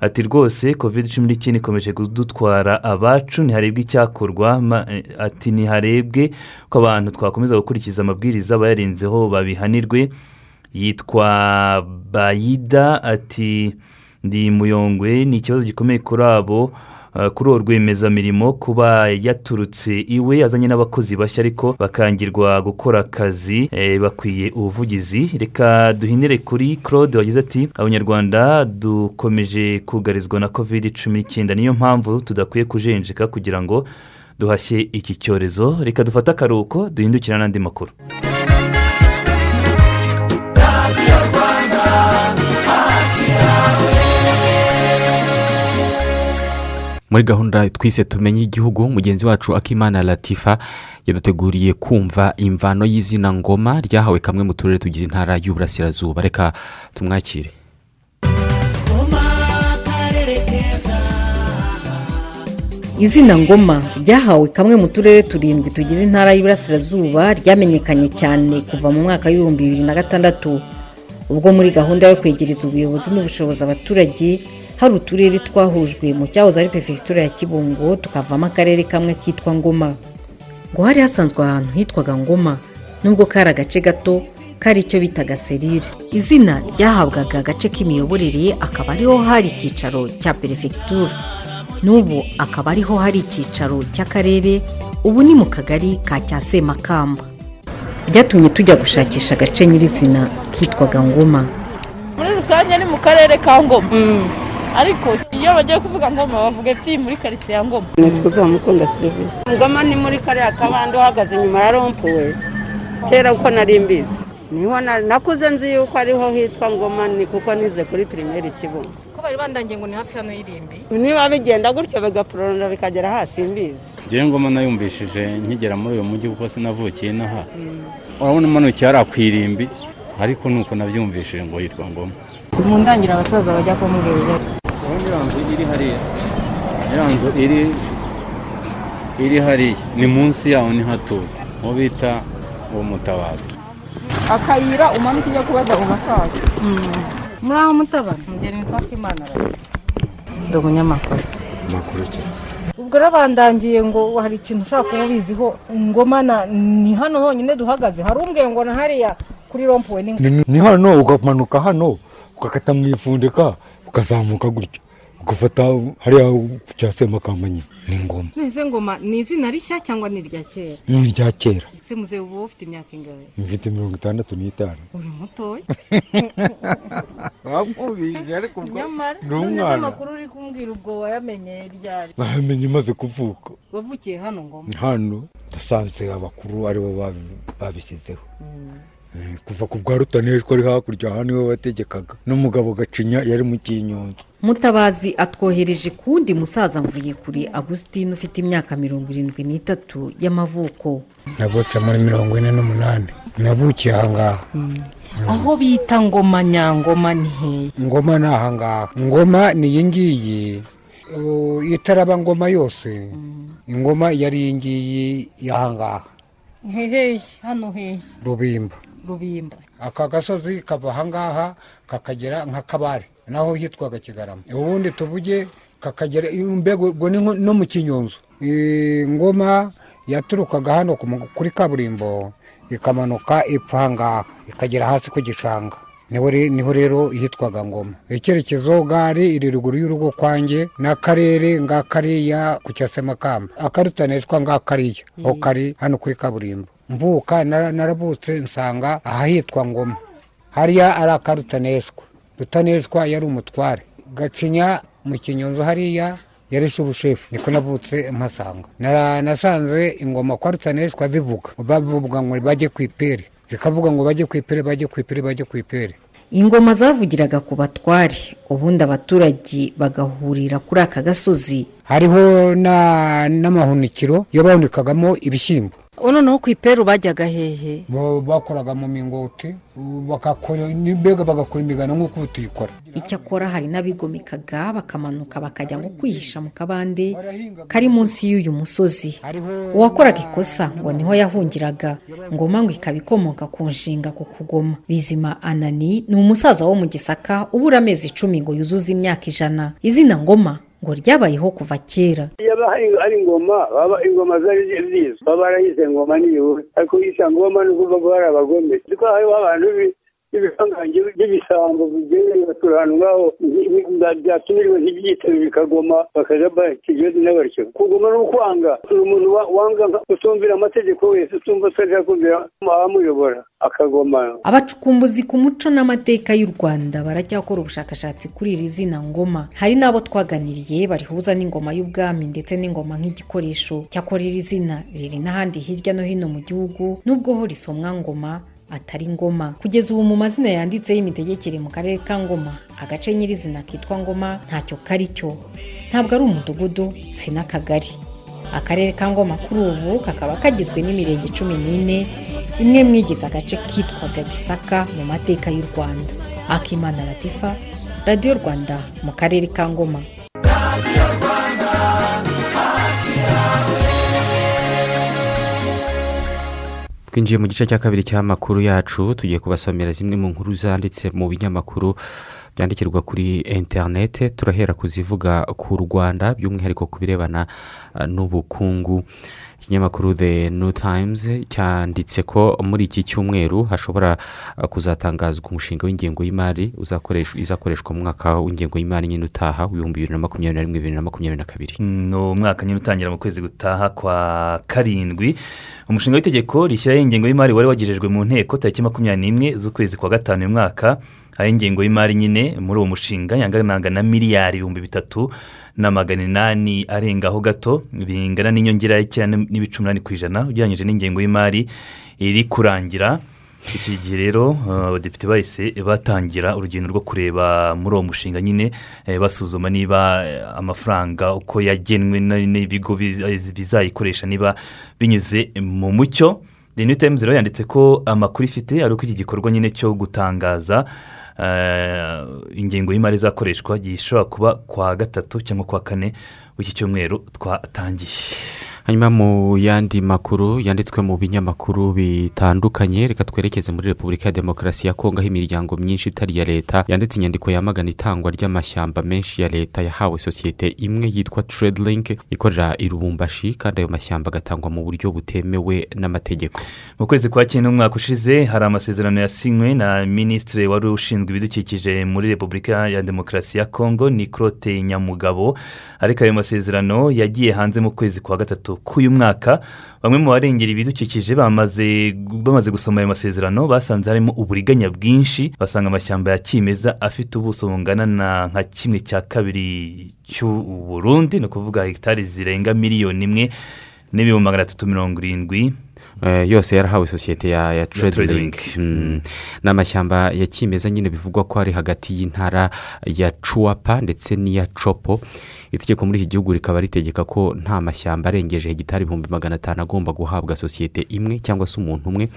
[SPEAKER 1] ati rwose kovide cumi n'icyenda ikomeje kudutwara abacu ntiharebwe icyakorwa eh, ati ntiharebwe ko abantu twakomeza gukurikiza amabwiriza bayarenzeho babihanirwe. Yitwa bayida ati ndi muyongwe ni ikibazo gikomeye kuri abo. Kuri uwo rwiyemezamirimo kuba yaturutse iwe azanye n'abakozi bashya ariko bakangirwa gukora akazi eh, bakwiye ubuvugizi. Reka duhinire kuri claude wagize ati abanyarwanda dukomeje kugarizwa na covid cumi n'icyenda. Niyo mpamvu tudakwiye kujenjeka kugira ngo duhashye iki cyorezo. Reka dufate akaruhuko duhindukire n'andi makuru.
[SPEAKER 2] Muri gahunda twise tumenye igihugu mugenzi wacu akimana latifa yaduteguriye kumva imvano y'izina ngoma ryahawe kamwe mu turere tugize intara y'uburasirazuba. Reka tumwakire.
[SPEAKER 21] Izina ngoma ryahawe kamwe mu turere turindwi tugize intara y'iburasirazuba ryamenyekanye cyane kuva mu mwaka w'ibihumbi bibiri na gatandatu. Ubwo muri gahunda yo kwegereza ubuyobozi n'ubushobozi abaturage hari uturere twahujwe mu cyahoze ari perefegitura ya kibungo tukavamo akarere kamwe kitwa ngoma. Ngo hari hasanzwe ahantu hitwaga ngoma nubwo kari agace gato kari icyo bitaga serire izina ryahabwaga agace k'imiyoborere akaba ariho hari icyicaro cya perefegitura n'ubu akaba ariho hari icyicaro cy'akarere ubu ni mu kagari ka cya semakamba. Byatumye tujya gushakisha agace nyirizina kitwaga ngoma.
[SPEAKER 22] Muri rusange ni mu karere ka ngoma. Ariko iyo bagiye kuvuga ngoma bavuga epfi muri karitsiye ya ngoma.
[SPEAKER 23] Nitwa uzamukunda sirivi ngoma ni muri kariya kabande uhagaze inyuma ya rompuwe kera uko nari mbizi. Niho na- nakuze nzi yuko ariho hitwa ngoma ni kuko nize kuri pirimeri kibungo
[SPEAKER 22] ko bari bandangiye ngo ni hafi hano y'irimbi?
[SPEAKER 23] Niba bigenda gutyo bigaporonda bikagera hasi mbizi.
[SPEAKER 24] Ngewe ngoma nayumvishije nkigera muri uyu mujyi kuko sinavukiye inaha. Urabona umanukiye hariya ku irimbi ariko nuko nabyumvishije ngo yitwa ngoma.
[SPEAKER 22] Mu ndangira abasaza bajya kumubwira
[SPEAKER 24] urabona iriya nzu iri hariya iriya nzu iri iri hariya ni munsi yaho ni hatuye uwo bita uwo mutabazi
[SPEAKER 22] akayira umanuka ujya kubaza mu basaza muri aho mutabana ngeni nitwa imana ndi umunyamakuru
[SPEAKER 25] amakuru ki
[SPEAKER 22] ubwo rero bandangiye ngo hari ikintu ushaka kuba ubiziho ngoma na ni hano honyine duhagaze hari umbwiye ngo na hariya kuri rompuwe ni
[SPEAKER 25] hano ukamanuka hano ugakata mu ifundika ukazamuka gutyo ugafata hariya cya semakamba nyine ni ngoma.
[SPEAKER 22] Nese ngoma ni izina rishya cyangwa ni irya kera
[SPEAKER 25] ni irya kera
[SPEAKER 22] ese muzehe uba ufite imyaka ingahe
[SPEAKER 25] mfite mirongo itandatu n'itanu
[SPEAKER 22] uri mutoya
[SPEAKER 25] wamubije ariko ubwo ni umwana
[SPEAKER 22] amakuru uri kumbwira ubwo wayamenye ryari
[SPEAKER 25] bamenye imaze kuvuka.
[SPEAKER 22] Wavukiye hano ngoma.
[SPEAKER 25] Hano ndasanze abakuru ari bo babi- babishyizeho Eh, kuva ku bwa rutanejwe ari hakurya aha ni we wategekaga. N'umugabo gacinya yari mu kinyonzo
[SPEAKER 21] mutabazi atwohereje ku wundi musaza mvuye kuri agusitine ufite imyaka mirongo irindwi n'itatu y'amavuko.
[SPEAKER 17] Navutse muri mirongo ine n'umunani. Navukiye ahangaha
[SPEAKER 22] aho bita ngoma nyangoma ni hehe
[SPEAKER 17] ngoma ni ahangaha ngoma ni iyi ngiyi itaraba ngoma yose. Ingoma yari iyi ngiyi y'ahangaha
[SPEAKER 22] hehe hano hehe
[SPEAKER 17] rubimba.
[SPEAKER 22] Rubimba.
[SPEAKER 17] Aka gasozi kava ahangaha kakagera nka kabare. Naho hitwaga kigarama. Ubundi tuvuge kakagera nko- no mu kinyonzo Eh, ngoma yaturukaga hano kuri kaburimbo ikamanuka ipfa ahangaha ikagera hasi ku gishanga ni ho re- ni ho rero hitwaga ngoma. Icyerekezo gare iri ruguru y'urugo kwanjye n'akarere ngakariya ku cyasemakamba. Akarutanishwa ngakariya aho kari hano kuri kaburimbo. Mvuka nara- naravutse nsanga ahahitwa ngoma. Hariya ari akarutaneshwa rutaneshwa yari umutware. Gacinya mu kinyonzo hariya yari shurushefu niko navutse mpasanga. Nasanze ingoma kwa rutaneshwa zivuga bavuga ngo bajye ku ipere. Zikavuga ngo bajye ku ipere bajye ku ipere bajye ku ipere.
[SPEAKER 21] Ingoma zavugiraga ku batware. Ubundi abaturage bagahurira kuri aka gasozi.
[SPEAKER 17] Hariho na- n'amahunikiro yo bahunikagamo ibishyimbo.
[SPEAKER 22] Noneho ku iperu bajyaga hehe?
[SPEAKER 17] Bakoraga mu mingoti bagakora mbega bagakora imigano nk'uko ubu tuyikora
[SPEAKER 21] icyakora hari n'abigomekaga bakamanuka bakajya ngo kwihisha mu kabande kari munsi y'uyu musozi. Uwakoraga ikosa ngo ni ho yahungiraga ngoma ngo ikaba ikomoka ku nshinga ku kugoma. Bizima anani ni umusaza wo mu gisaka ubura amezi icumi ngo yuzuze imyaka ijana. Izina ngoma ngo ryabayeho kuva kera.
[SPEAKER 26] Yaba hari ingoma baba ingoma zari zizwi. Baba barayize ngoma niyuwe ariko yisa ngoma ni ukuvuga ko hari abagome. Ariko hariho abantu bi- b'ibihangange by'ibisambo bigendera batura ahantu ngaho byatumiriwe ntibyitebe bikagoma bakajya bakijwe n'abatyo kugoma ni ukwanga. Uri umuntu wa- wanga utumvira amategeko wese utumva utajya kumvira abamuyobora akagoma.
[SPEAKER 21] Abacukumbuzi ku muco n'amateka y'u rwanda baracyakora ubushakashatsi kuri iri zina ngoma. Hari n'abo twaganiriye barihuza n'ingoma y'ubwami ndetse n'ingoma nk'igikoresho cyakora iri zina. Riri n'ahandi hirya no hino mu gihugu nubwo ho risomwa ngoma atari ngoma. Kugeza ubu mu mazina yanditseho imitegekere mu karere ka ngoma agace nyirizina kitwa ngoma ntacyo kari cyo. Ntabwo ari umudugudu si n'akagari. Akarere ka ngoma kuri ubu kakaba kagizwe n'imirenge cumi n'ine imwe mwigize agace kitwaga gisaka mu mateka y'u rwanda. Akimana latifa radiyo rwanda mu karere ka ngoma.
[SPEAKER 2] Twinjiye mu gice cya kabiri cy'amakuru yacu tugiye kubasomera zimwe mu nkuru zanditse mu binyamakuru byandikirwa kuri interinete turahera ku zivuga ku rwanda by'umwihariko ku birebana n'ubukungu. Ikinyamakuru the new times cyanditse ko muri iki cyumweru hashobora uh, kuzatangazwa umushinga w'ingengo y'imari izakoreshwa mu mwaka w'ingengo y'imari nyine utaha w'ibihumbi bibiri na makumyabiri na rimwe bibiri na makumyabiri na kabiri.
[SPEAKER 1] Ni umwaka nyine utangira mu kwezi gutaha kwa karindwi. Umushinga w'itegeko rishyiraho ingengo y'imari wari wagejejwe mu nteko tariki makumyabiri n'imwe z'ukwezi kwa gatanu uyu mwaka. Aho ingengo y'imari nyine muri uwo mushinga yanganaga na miliyari ibihumbi bitatu na magana inani arengaho gato bingana n'inyongera y'icyenda n'ibice umunani ku ijana ugereranyije n'ingengo y'imari iri kurangira. Iki gihe rero uh, abadepite bahise batangira urugendo rwo kureba muri uwo mushinga nyine eh, basuzuma niba eh, amafaranga uko yagenwe n'ibigo biz- bizayikoresha niba binyuze mu mucyo. New times rero yanditse ko amakuru ifite ari uko iki gikorwa nyine cyo gutangaza eh, ingengo y'imari izakoreshwa gishobora kuba kwa gatatu cyangwa kwa kane w'iki cyumweru twatangiye
[SPEAKER 2] hanyuma mu yandi makuru yanditswe mu binyamakuru bitandukanye reka twerekeze muri repubulika ya demokarasi ya kongo aho imiryango myinshi itari iya leta yanditse inyandiko yamagana itangwa ry'amashyamba menshi ya leta yahawe sosiyete imwe yitwa tradelink ikorera i rubumbashi kandi ayo mashyamba agatangwa mu buryo butemewe n'amategeko.
[SPEAKER 1] Mu kwezi kwa cyenda umwaka ushize hari amasezerano yasinywe na minisitiri wari ushinzwe ibidukikije muri repubulika ya demokarasi ya kongo nikorote nyamugabo. Ariko ayo masezerano yagiye hanze mu kwezi kwa gatatu. K'uyu mwaka bamwe mu barengera ibidukikije bamaze gusoma ayo masezerano basanze harimo uburiganya bwinshi basanga amashyamba ya kimeza afite ubuso bungana na nka kimwe cya kabiri cy'u Burundi ni ukuvuga hegitari zirenga miliyoni imwe n'ibihumbi magana atatu mirongo irindwi.
[SPEAKER 2] Eh, yose yarahawe sosiyete ya, mm. ni amashyamba ya kimeza nyine bivugwa ko ari hagati y'intara ya cuwapa ndetse n'iya copo itegeko muri iki gihugu rikaba ritegeka ko nta mashyamba arengeje hegitari ibihumbi magana atanu agomba guhabwa sosiyete imwe cyangwa se umuntu umwe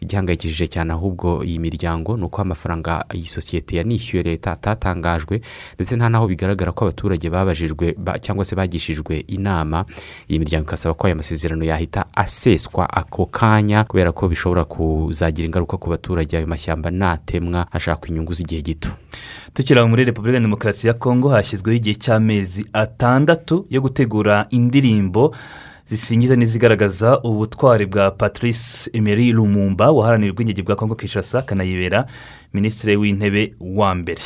[SPEAKER 2] igihangayikishije cyane ahubwo iyi miryango ni uko amafaranga iyi sosiyete yanishyuye leta atatangajwe ndetse nta n'aho bigaragara ko abaturage babajijwe ba- cyangwa se bagishijwe inama. Iyi miryango ikasaba ko aya masezerano yahita aseswa ako kanya kubera ko bishobora kuzagira ingaruka ku baturage ayo mashyamba natemwa hashakwa inyungu z'igihe gito.
[SPEAKER 1] Tukiri aho muri repubulika ya demokarasi ya kongo hashyizweho igihe cy'amezi atandatu yo gutegura indirimbo zisingiza n'izigaragaza ubutwari bwa patrice emery lumumba waharanira ubwigenge bwa kongo kishasa akanayibera minisitiri w'intebe wa mbere.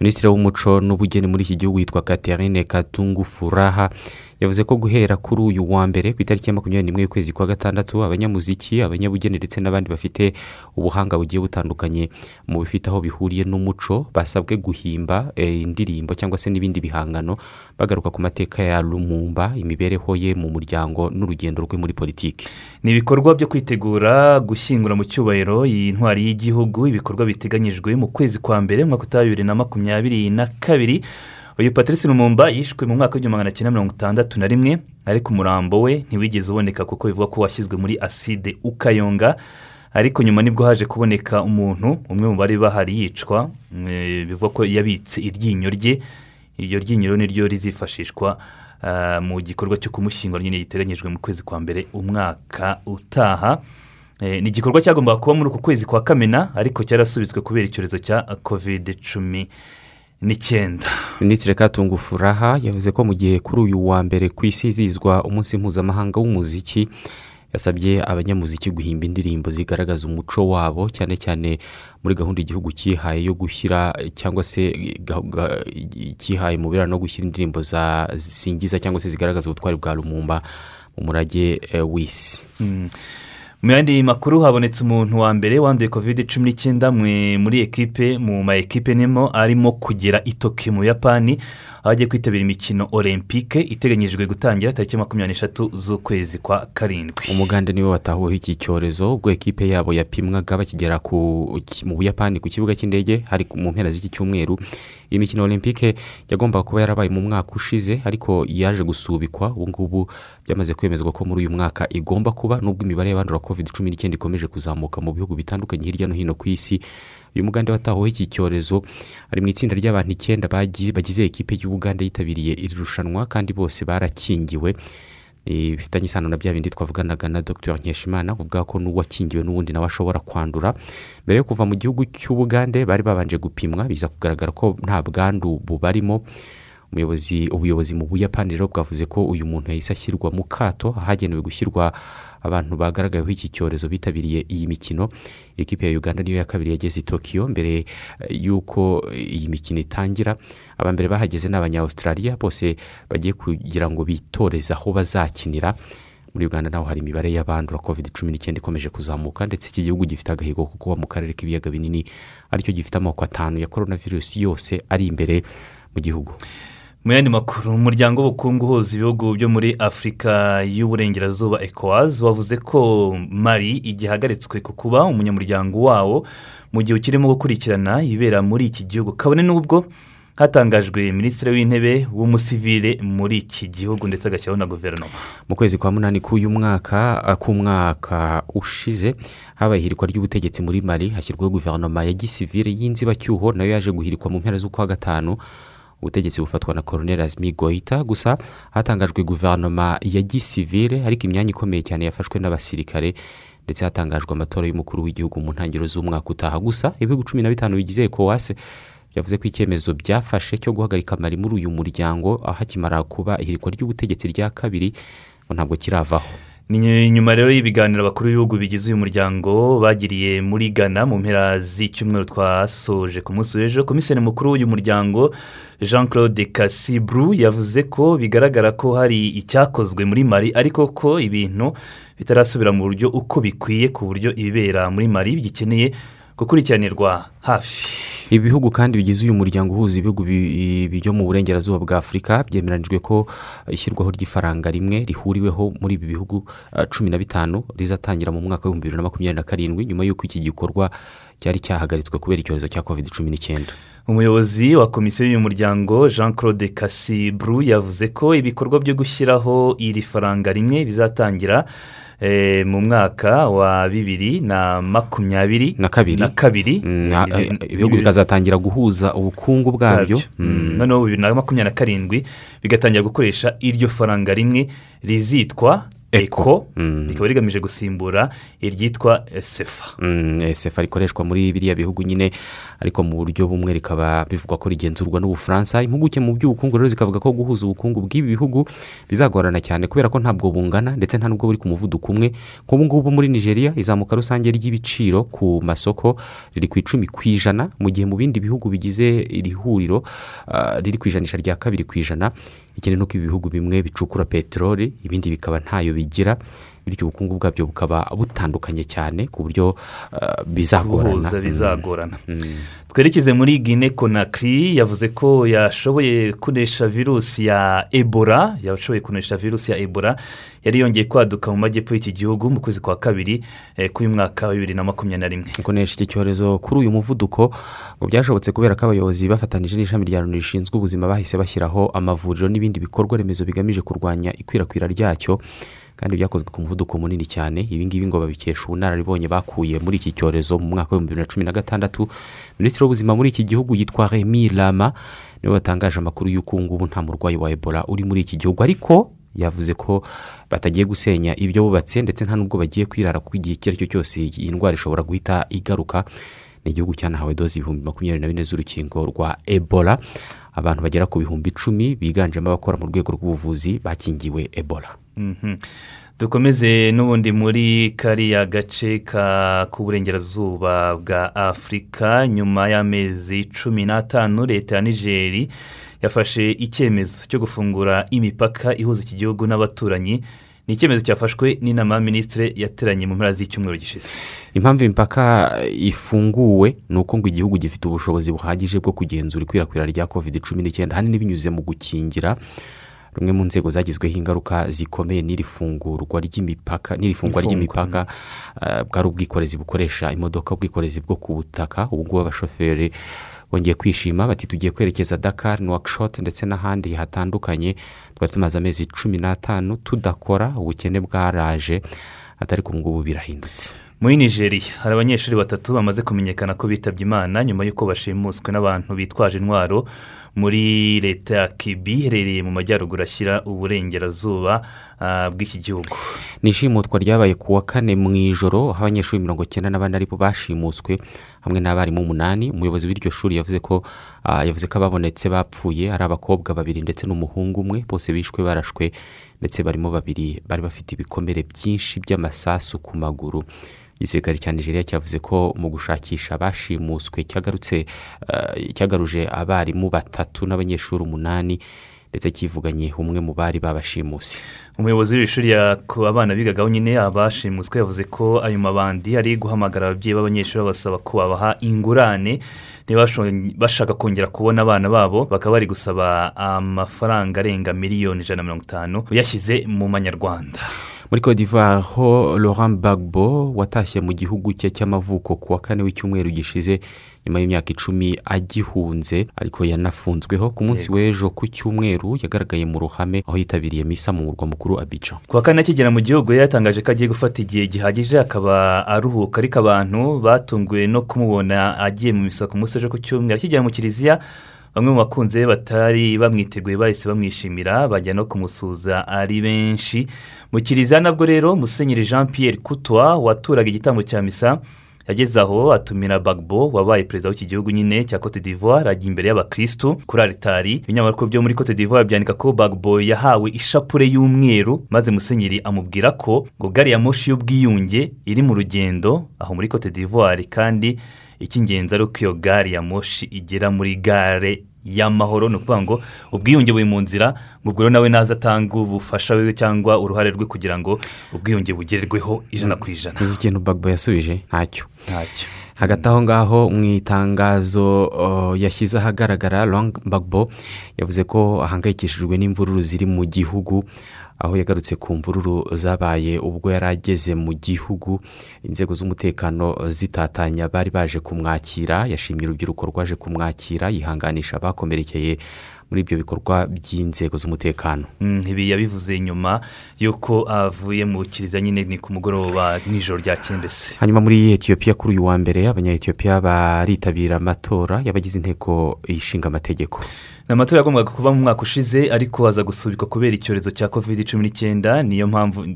[SPEAKER 2] Minisitiri w'umuco n'ubugeni muri iki gihugu yitwa catherine katungu furaha yavuze ko guhera kuri uyu wa mbere ku itariki ya makumyabiri n'imwe y'ukwezi kwa gatandatu abanyamuziki abanyabugeni ndetse n'abandi bafite ubuhanga bugiye butandukanye. Mu bifite aho bihuriye n'umuco basabwe guhimba eh, indirimbo cyangwa se n'ibindi bihangano bagaruka ku mateka ya lumumba imibereho ye mu muryango n'urugendo rwe muri politiki.
[SPEAKER 1] Ni ibikorwa byo kwitegura gushyingura mu cyubahiro iyi ntwari y'igihugu ibikorwa biteganyijwe mu kwezi kwa mbere umwaka utaha bibiri na makumyabiri na kabiri. Uyu patrice lumumba yishwe mu mwaka w'igihumbi magana cyenda mirongo itandatu na rimwe ariko umurambo we ntiwigeze uboneka kuko bivugwa ko washyizwe muri aside ukayonga ariko nyuma ni bwo haje kuboneka umuntu umwe mu bari bahari yicwa eh, bivugwa ko yabitse iryinyo rye iryo ryinyo niryo rizifashishwa ah, mu gikorwa cyo kumushyingura nyine giteganyijwe mu kwezi kwa mbere umwaka utaha. Eh, ni igikorwa cyagombaga kuba muri uku kwezi kwa kamena ariko cyarasubitswe kubera icyorezo cya kovide cumi n'icyenda.
[SPEAKER 2] Minisitiri katungu furaha yavuze ko mu gihe kuri uyu wa mbere ku isi hizihizwa umunsi mpuzamahanga w'umuziki yasabye abanyamuziki guhimba indirimbo zigaragaza umuco wabo cyane cyane muri gahunda igihugu cyihaye yo gushyira cyangwa se cyihaye mu biraro no gushyira indirimbo za zisingiza cyangwa se zigaragaza ubutwari bwa lumumba mu murage eh, w'isi
[SPEAKER 1] Mm. Mu yandi makuru habonetse umuntu wa mbere wanduye kovide cumi n'icyenda muri ekipe mu ma ekipe nimo arimo kugera i tokiyo mu buyapani aho agiye kwitabira imikino olympique iteganyijwe gutangira tariki makumyabiri n'eshatu z'ukwezi kwa karindwi.
[SPEAKER 2] Umugande ni we watahuweho iki cyorezo ubwo ekipe yabo yapimwaga bakigera mu buyapani ku kibuga cy'indege hari mu mpera z'iki cyumweru iyi mikino olympique yagombaga kuba yarabaye mu mwaka ushize ariko yaje gusubikwa. Ubu ngubu byamaze kwemezwa ko muri uyu mwaka igomba kuba nubwo imibare y'abandura covid cumi n'icyenda ikomeje kuzamuka mu bihugu bitandukanye hirya no hino ku isi. Uyu mugande watahuweho iki cyorezo ari mu itsinda ry'abantu icyenda bagi- bagize ekipe y'ubugande yitabiriye iri rushanwa kandi bose barakingiwe. Bifitanye isano na bya bindi twavuganaga na dr. Nkeshimana uvuga ko n'uwakingiwe n'ubundi nawe ashobora kwandura. Mbere yo kuva mu gihugu cy'ubugande bari babanje gupimwa biza kugaragara ko nta bwandu bubarimo. Umuyobozi ubuyobozi mu buyapani rero bwavuze ko uyu muntu yahise ashyirwa mu kato ahagenewe gushyirwa abantu bagaragayeho iki cyorezo bitabiriye iyi mikino. Ikipe ya uganda niyo ya kabiri yageze i tokiyo mbere eh, y'uko iyi mikino itangira. Abambere bahageze ni abanya-australia bose bagiye kugira ngo bitoreze aho bazakinira. Muri uganda naho hari imibare y'abandura covid cumi n'icyenda ikomeje kuzamuka ndetse iki gihugu gifite agahigo ko kuba mu karere k'ibiyaga binini ari cyo gifite amoko atanu ya korona virusi yose ari imbere mu gihugu.
[SPEAKER 1] Mu yandi makuru umuryango w'ubukungu uhuza ibihugu byo muri afurika y'uburengerazuba ecowas wavuze ko mari igihagaritswe ku kuba umunyamuryango wawo mu gihe ukirimo gukurikirana ibibera muri iki gihugu. Kabone n'ubwo hatangajwe minisitiri w'intebe w'umusivire muri iki gihugu ndetse agashyiraho na guverinoma.
[SPEAKER 2] Mu kwezi kwa munani k'uyu mwaka ah, k'umwaka ushize habaye ihirikwa ry'ubutegetsi muri mari hashyirwaho guverinoma ya gisivire y'inzibacyuho na yo yaje guhirikwa mu mpera z'ukwa gatanu ubutegetsi bufatwa na koroneri azimi gohita gusa hatangajwe guverinoma ya gisivire ariko imyanya ikomeye cyane yafashwe n'abasirikare ndetse hatangajwe amatora y'umukuru w'igihugu mu ntangiriro z'umwaka utaha. Gusa ibihugu cumi na bitanu bigize ekowase byavuze ko icyemezo byafashe cyo guhagarika mari muri uyu muryango hakimara kuba ihirikwa ry'ubutegetsi rya kabiri ntabwo kiravaho.
[SPEAKER 1] Ni nyuma rero y'ibiganiro abakuru b'ibihugu bigize uyu muryango bagiriye muri ghana mu mpera z'icyumweru twasoje ku munsi w'ejo komiseri mukuru w'uyu muryango jean claude kasiburu yavuze ko bigaragara ko hari icyakozwe muri mari ariko ko ibintu bitarasubira mu buryo uko bikwiye ku buryo ibibera muri mari bigikeneye gukurikiranirwa hafi.
[SPEAKER 2] Ibihugu kandi bigize uyu muryango uhuza ibihugu bi- byo mu burengerazuba bwa afurika byemeranyijwe ko ishyirwaho ry'ifaranga rimwe rihuriweho muri ibi bihugu cumi na bitanu rizatangira mu mwaka w'ibihumbi bibiri na makumyabiri na karindwi nyuma y'uko iki gikorwa cyari cyahagaritswe kubera icyorezo cya covid cumi n'icyenda.
[SPEAKER 1] Umuyobozi wa komisiyo y'uyu muryango jean claude kasiburu yavuze ko ibikorwa byo gushyiraho iri faranga rimwe bizatangira mu mwaka wa bibiri na makumyabiri
[SPEAKER 2] na kabiri.
[SPEAKER 1] Ibi-
[SPEAKER 2] eh, ibihugu bikazatangira guhuza ubukungu bwabyo.
[SPEAKER 1] Mm. noneho bibiri na makumyabiri na karindwi bigatangira gukoresha iryo faranga rimwe rizitwa eko rikaba rigamije gusimbura iryitwa sefa.
[SPEAKER 2] Mm, sefa rikoreshwa muri biriya bihugu nyine ariko mu buryo bumwe rikaba bivugwa ko rigenzurwa n'ubufaransa. Impuguke mu by'ubukungu rero zikavuga ko guhuza ubukungu bw'ibi bihugu bizagorana cyane kubera ko ntabwo bungana ndetse nta nubwo buri ku muvuduko umwe. Nk'ubu ngubu muri nigeria izamuka rusange ry'ibiciro ku masoko riri ku icumi ku ijana. Mu gihe mu bindi bihugu bigize iri huriro ah, riri ku ijanisha rya kabiri ku ijana ikindi ni uko ibi bihugu bimwe bicukura peteroli ibindi bikaba ntayo bigira. Bityo ubukungu bwabyo bukaba butandukanye cyane ku buryo ah, bizagorana. Mm.
[SPEAKER 1] bizagorana.
[SPEAKER 2] Mm.
[SPEAKER 1] twerekeze muri guine konakiri yavuze ko yashoboye kunesha virusi ya ebola yashoboye kunesha virusi ya ebola. Yari yongeye kwaduka mu majyepfo y'iki gihugu mu kwezi kwa kabiri eh, k'uyu mwaka wa bibiri na makumyabiri na rimwe.
[SPEAKER 2] Kunesha iki cyorezo kuri uyu muvuduko ngo byashobotse kubera ko abayobozi bafatanyije n'ishami rya loni rishinzwe ubuzima bahise bashyiraho amavuriro n'ibindi bikorwa remezo bigamije kurwanya ikwirakwira ryacyo. Kandi byakozwe ku muvuduko munini cyane. Ibi ngibi ngo babikesha ubunararibonye bakuye muri iki cyorezo mu mwaka w'ibihumbi bibiri na cumi na gatandatu. Minisitiri w'ubuzima muri iki gihugu yitwa remi lama ni we watangaje amakuru y'uko ubu ngubu nta murwayi wa ebola uri muri iki gihugu. Ariko yavuze ko batagiye gusenya ibyo bubatse ndetse nta n'ubwo bagiye kwirara kuko igihe icyo ari cyo cyose iyi ndwara ishobora guhita igaruka. Ni igihugu cyanahawe doze ibihumbi makumyabiri na bine z'urukingo rwa ebola. Abantu bagera ku bihumbi icumi biganjemo abakora mu rwego rw'ubuvuzi bakingiwe ebola.
[SPEAKER 1] Dukomeze n'ubundi muri kariya gace k'uburengerazuba bwa afurika nyuma y'amezi cumi n'atanu leta ya nigeri yafashe icyemezo cyo gufungura imipaka ihuza iki gihugu n'abaturanyi. Ni icyemezo cyafashwe n'inama y'aminisitiri yateranye mu mpera z'icyumweru gishize.
[SPEAKER 2] Impamvu imipaka ifunguwe ni uko ngo igihugu gifite ubushobozi buhagije bwo kugenzura ikwirakwira rya covid cumi n'icyenda ahanini binyuze mu gukingira. Rumwe mu nzego zagizweho ingaruka zikomeye n'iri fungurwa ry'imipaka n'iri fungwa ry'imipaka ah, bwari ubwikorezi bukoresha imodoka ubwikorezi bwo ku butaka ubu ngubu abashoferi bongeye kwishima bati tugiye kwerekeza dakar nuwakishoti ndetse n'ahandi hatandukanye twari tumaze amezi cumi n'atanu tudakora ubukene bwaraje atari ku ngubu birahindutse.
[SPEAKER 1] Muri nigeria hari abanyeshuri batatu bamaze kumenyekana ko bitabye imana nyuma y'uko bashimuswe n'abantu bitwaje intwaro muri leta ya kibi iherereye mu majyaruguru ashyira uburengerazuba ah, bw'iki gihugu.
[SPEAKER 2] Ni ishimutwa ryabaye ku wa kane mu ijoro aho abanyeshuri mirongo icyenda na bane ari bo bashimuswe hamwe n'abarimu umunani. Umuyobozi w'iryo shuri yavuze ko ah, yavuze ko ababonetse bapfuye ari abakobwa babiri ndetse n'umuhungu umwe bose bishwe barashwe ndetse barimo babiri bari bafite ibikomere byinshi by'amasasu ku maguru. Igisirikare cya nigeria cyavuze ko mu gushakisha abashimuswe cyagarutse eh, cyagaruje abarimu batatu n'abanyeshuri umunani ndetse kivuganye umwe mu bari babashimuse.
[SPEAKER 1] Umuyobozi w'iri shuri abana bigagaho nyine abashimuswe yavuze ko ayo mabandi ari guhamagara ababyeyi b'abanyeshuri babasaba ko babaha ingurane bashaka kongera kubona abana babo bakaba bari gusaba amafaranga arenga miliyoni ijana na mirongo itanu uyashyize mu manyarwanda.
[SPEAKER 2] Muri d'Ivoire ho Laurent Gbagbo watashye mu gihugu cye cy'amavuko ku wa kane w'icyumweru gishize nyuma y'imyaka icumi agihunze ariko yanafunzweho ku munsi w'ejo ku cyumweru yagaragaye mu ruhame aho yitabiriye misa mu murwa mukuru Abidjan.
[SPEAKER 1] Ku wa kane akigera mu gihugu yatangaje ko agiye gufata igihe gihagije akaba aruhuka. Ariko abantu batunguwe no kumubona agiye mu misa ku munsi w'ejo ku cyumweru. Akigera mu kiliziya bamwe mu bakunzi be batari bamwiteguye bahise bamwishimira bajya no kumusuza ari benshi. Mu kiliziya nabwo rero musenyeri jean Pierre Coutois waturaga igitambo cya misa yageze aho atumira bagbo wabaye perezida w'iki gihugu nyine cya cote d'ivoire ajya imbere y'abakirisitu kuri aritari ibinyamakuru byo muri cote d'ivoire byandika ko bagbo yahawe ishapure y'umweru maze musenyeri amubwira ko ngo gari ya moshi y'ubwiyunge iri mu rugendo aho muri cote d'ivoire kandi icy'ingenzi ari uko iyo gari ya moshi igera muri gare y'amahoro. Ni ukuvuga ngo ubwiyunge buri mu nzira ngo ubwo nawe naza atanga ubufasha we cyangwa uruhare rwe kugira ngo ubwiyunge bugerweho ijana ku ijana.
[SPEAKER 2] Uzi ikintu bagbo yasubije? Ntacyo.
[SPEAKER 1] Ntacyo.
[SPEAKER 2] Hagati aho ngaho mu itangazo yashyize ahagaragara Gbagbo yavuze ko ahangayikishijwe n'imvururu ziri mu gihugu aho yagarutse ku mvururu zabaye ubwo yari ageze mu gihugu. Inzego z'umutekano zitatanya bari baje kumwakira. Yashimye urubyiruko rwaje kumwakira yihanganisha abakomerekeye muri ibyo bikorwa by'inzego z'umutekano.
[SPEAKER 1] Mm, ibi yabivuze nyuma y'uko avuye mu kiliziya nyine ni ku mugoroba nijoro rya mbese.
[SPEAKER 2] Hanyuma muri etiyopiya kuri uyu wa mbere abanyayetiyopiya baritabira amatora y'abagize inteko ishinga amategeko.
[SPEAKER 1] Ni amatora yagombaga kuba mu mwaka ushize ariko aza gusubikwa kubera icyorezo cya covid cumi n'icyenda. Niyo mpamvu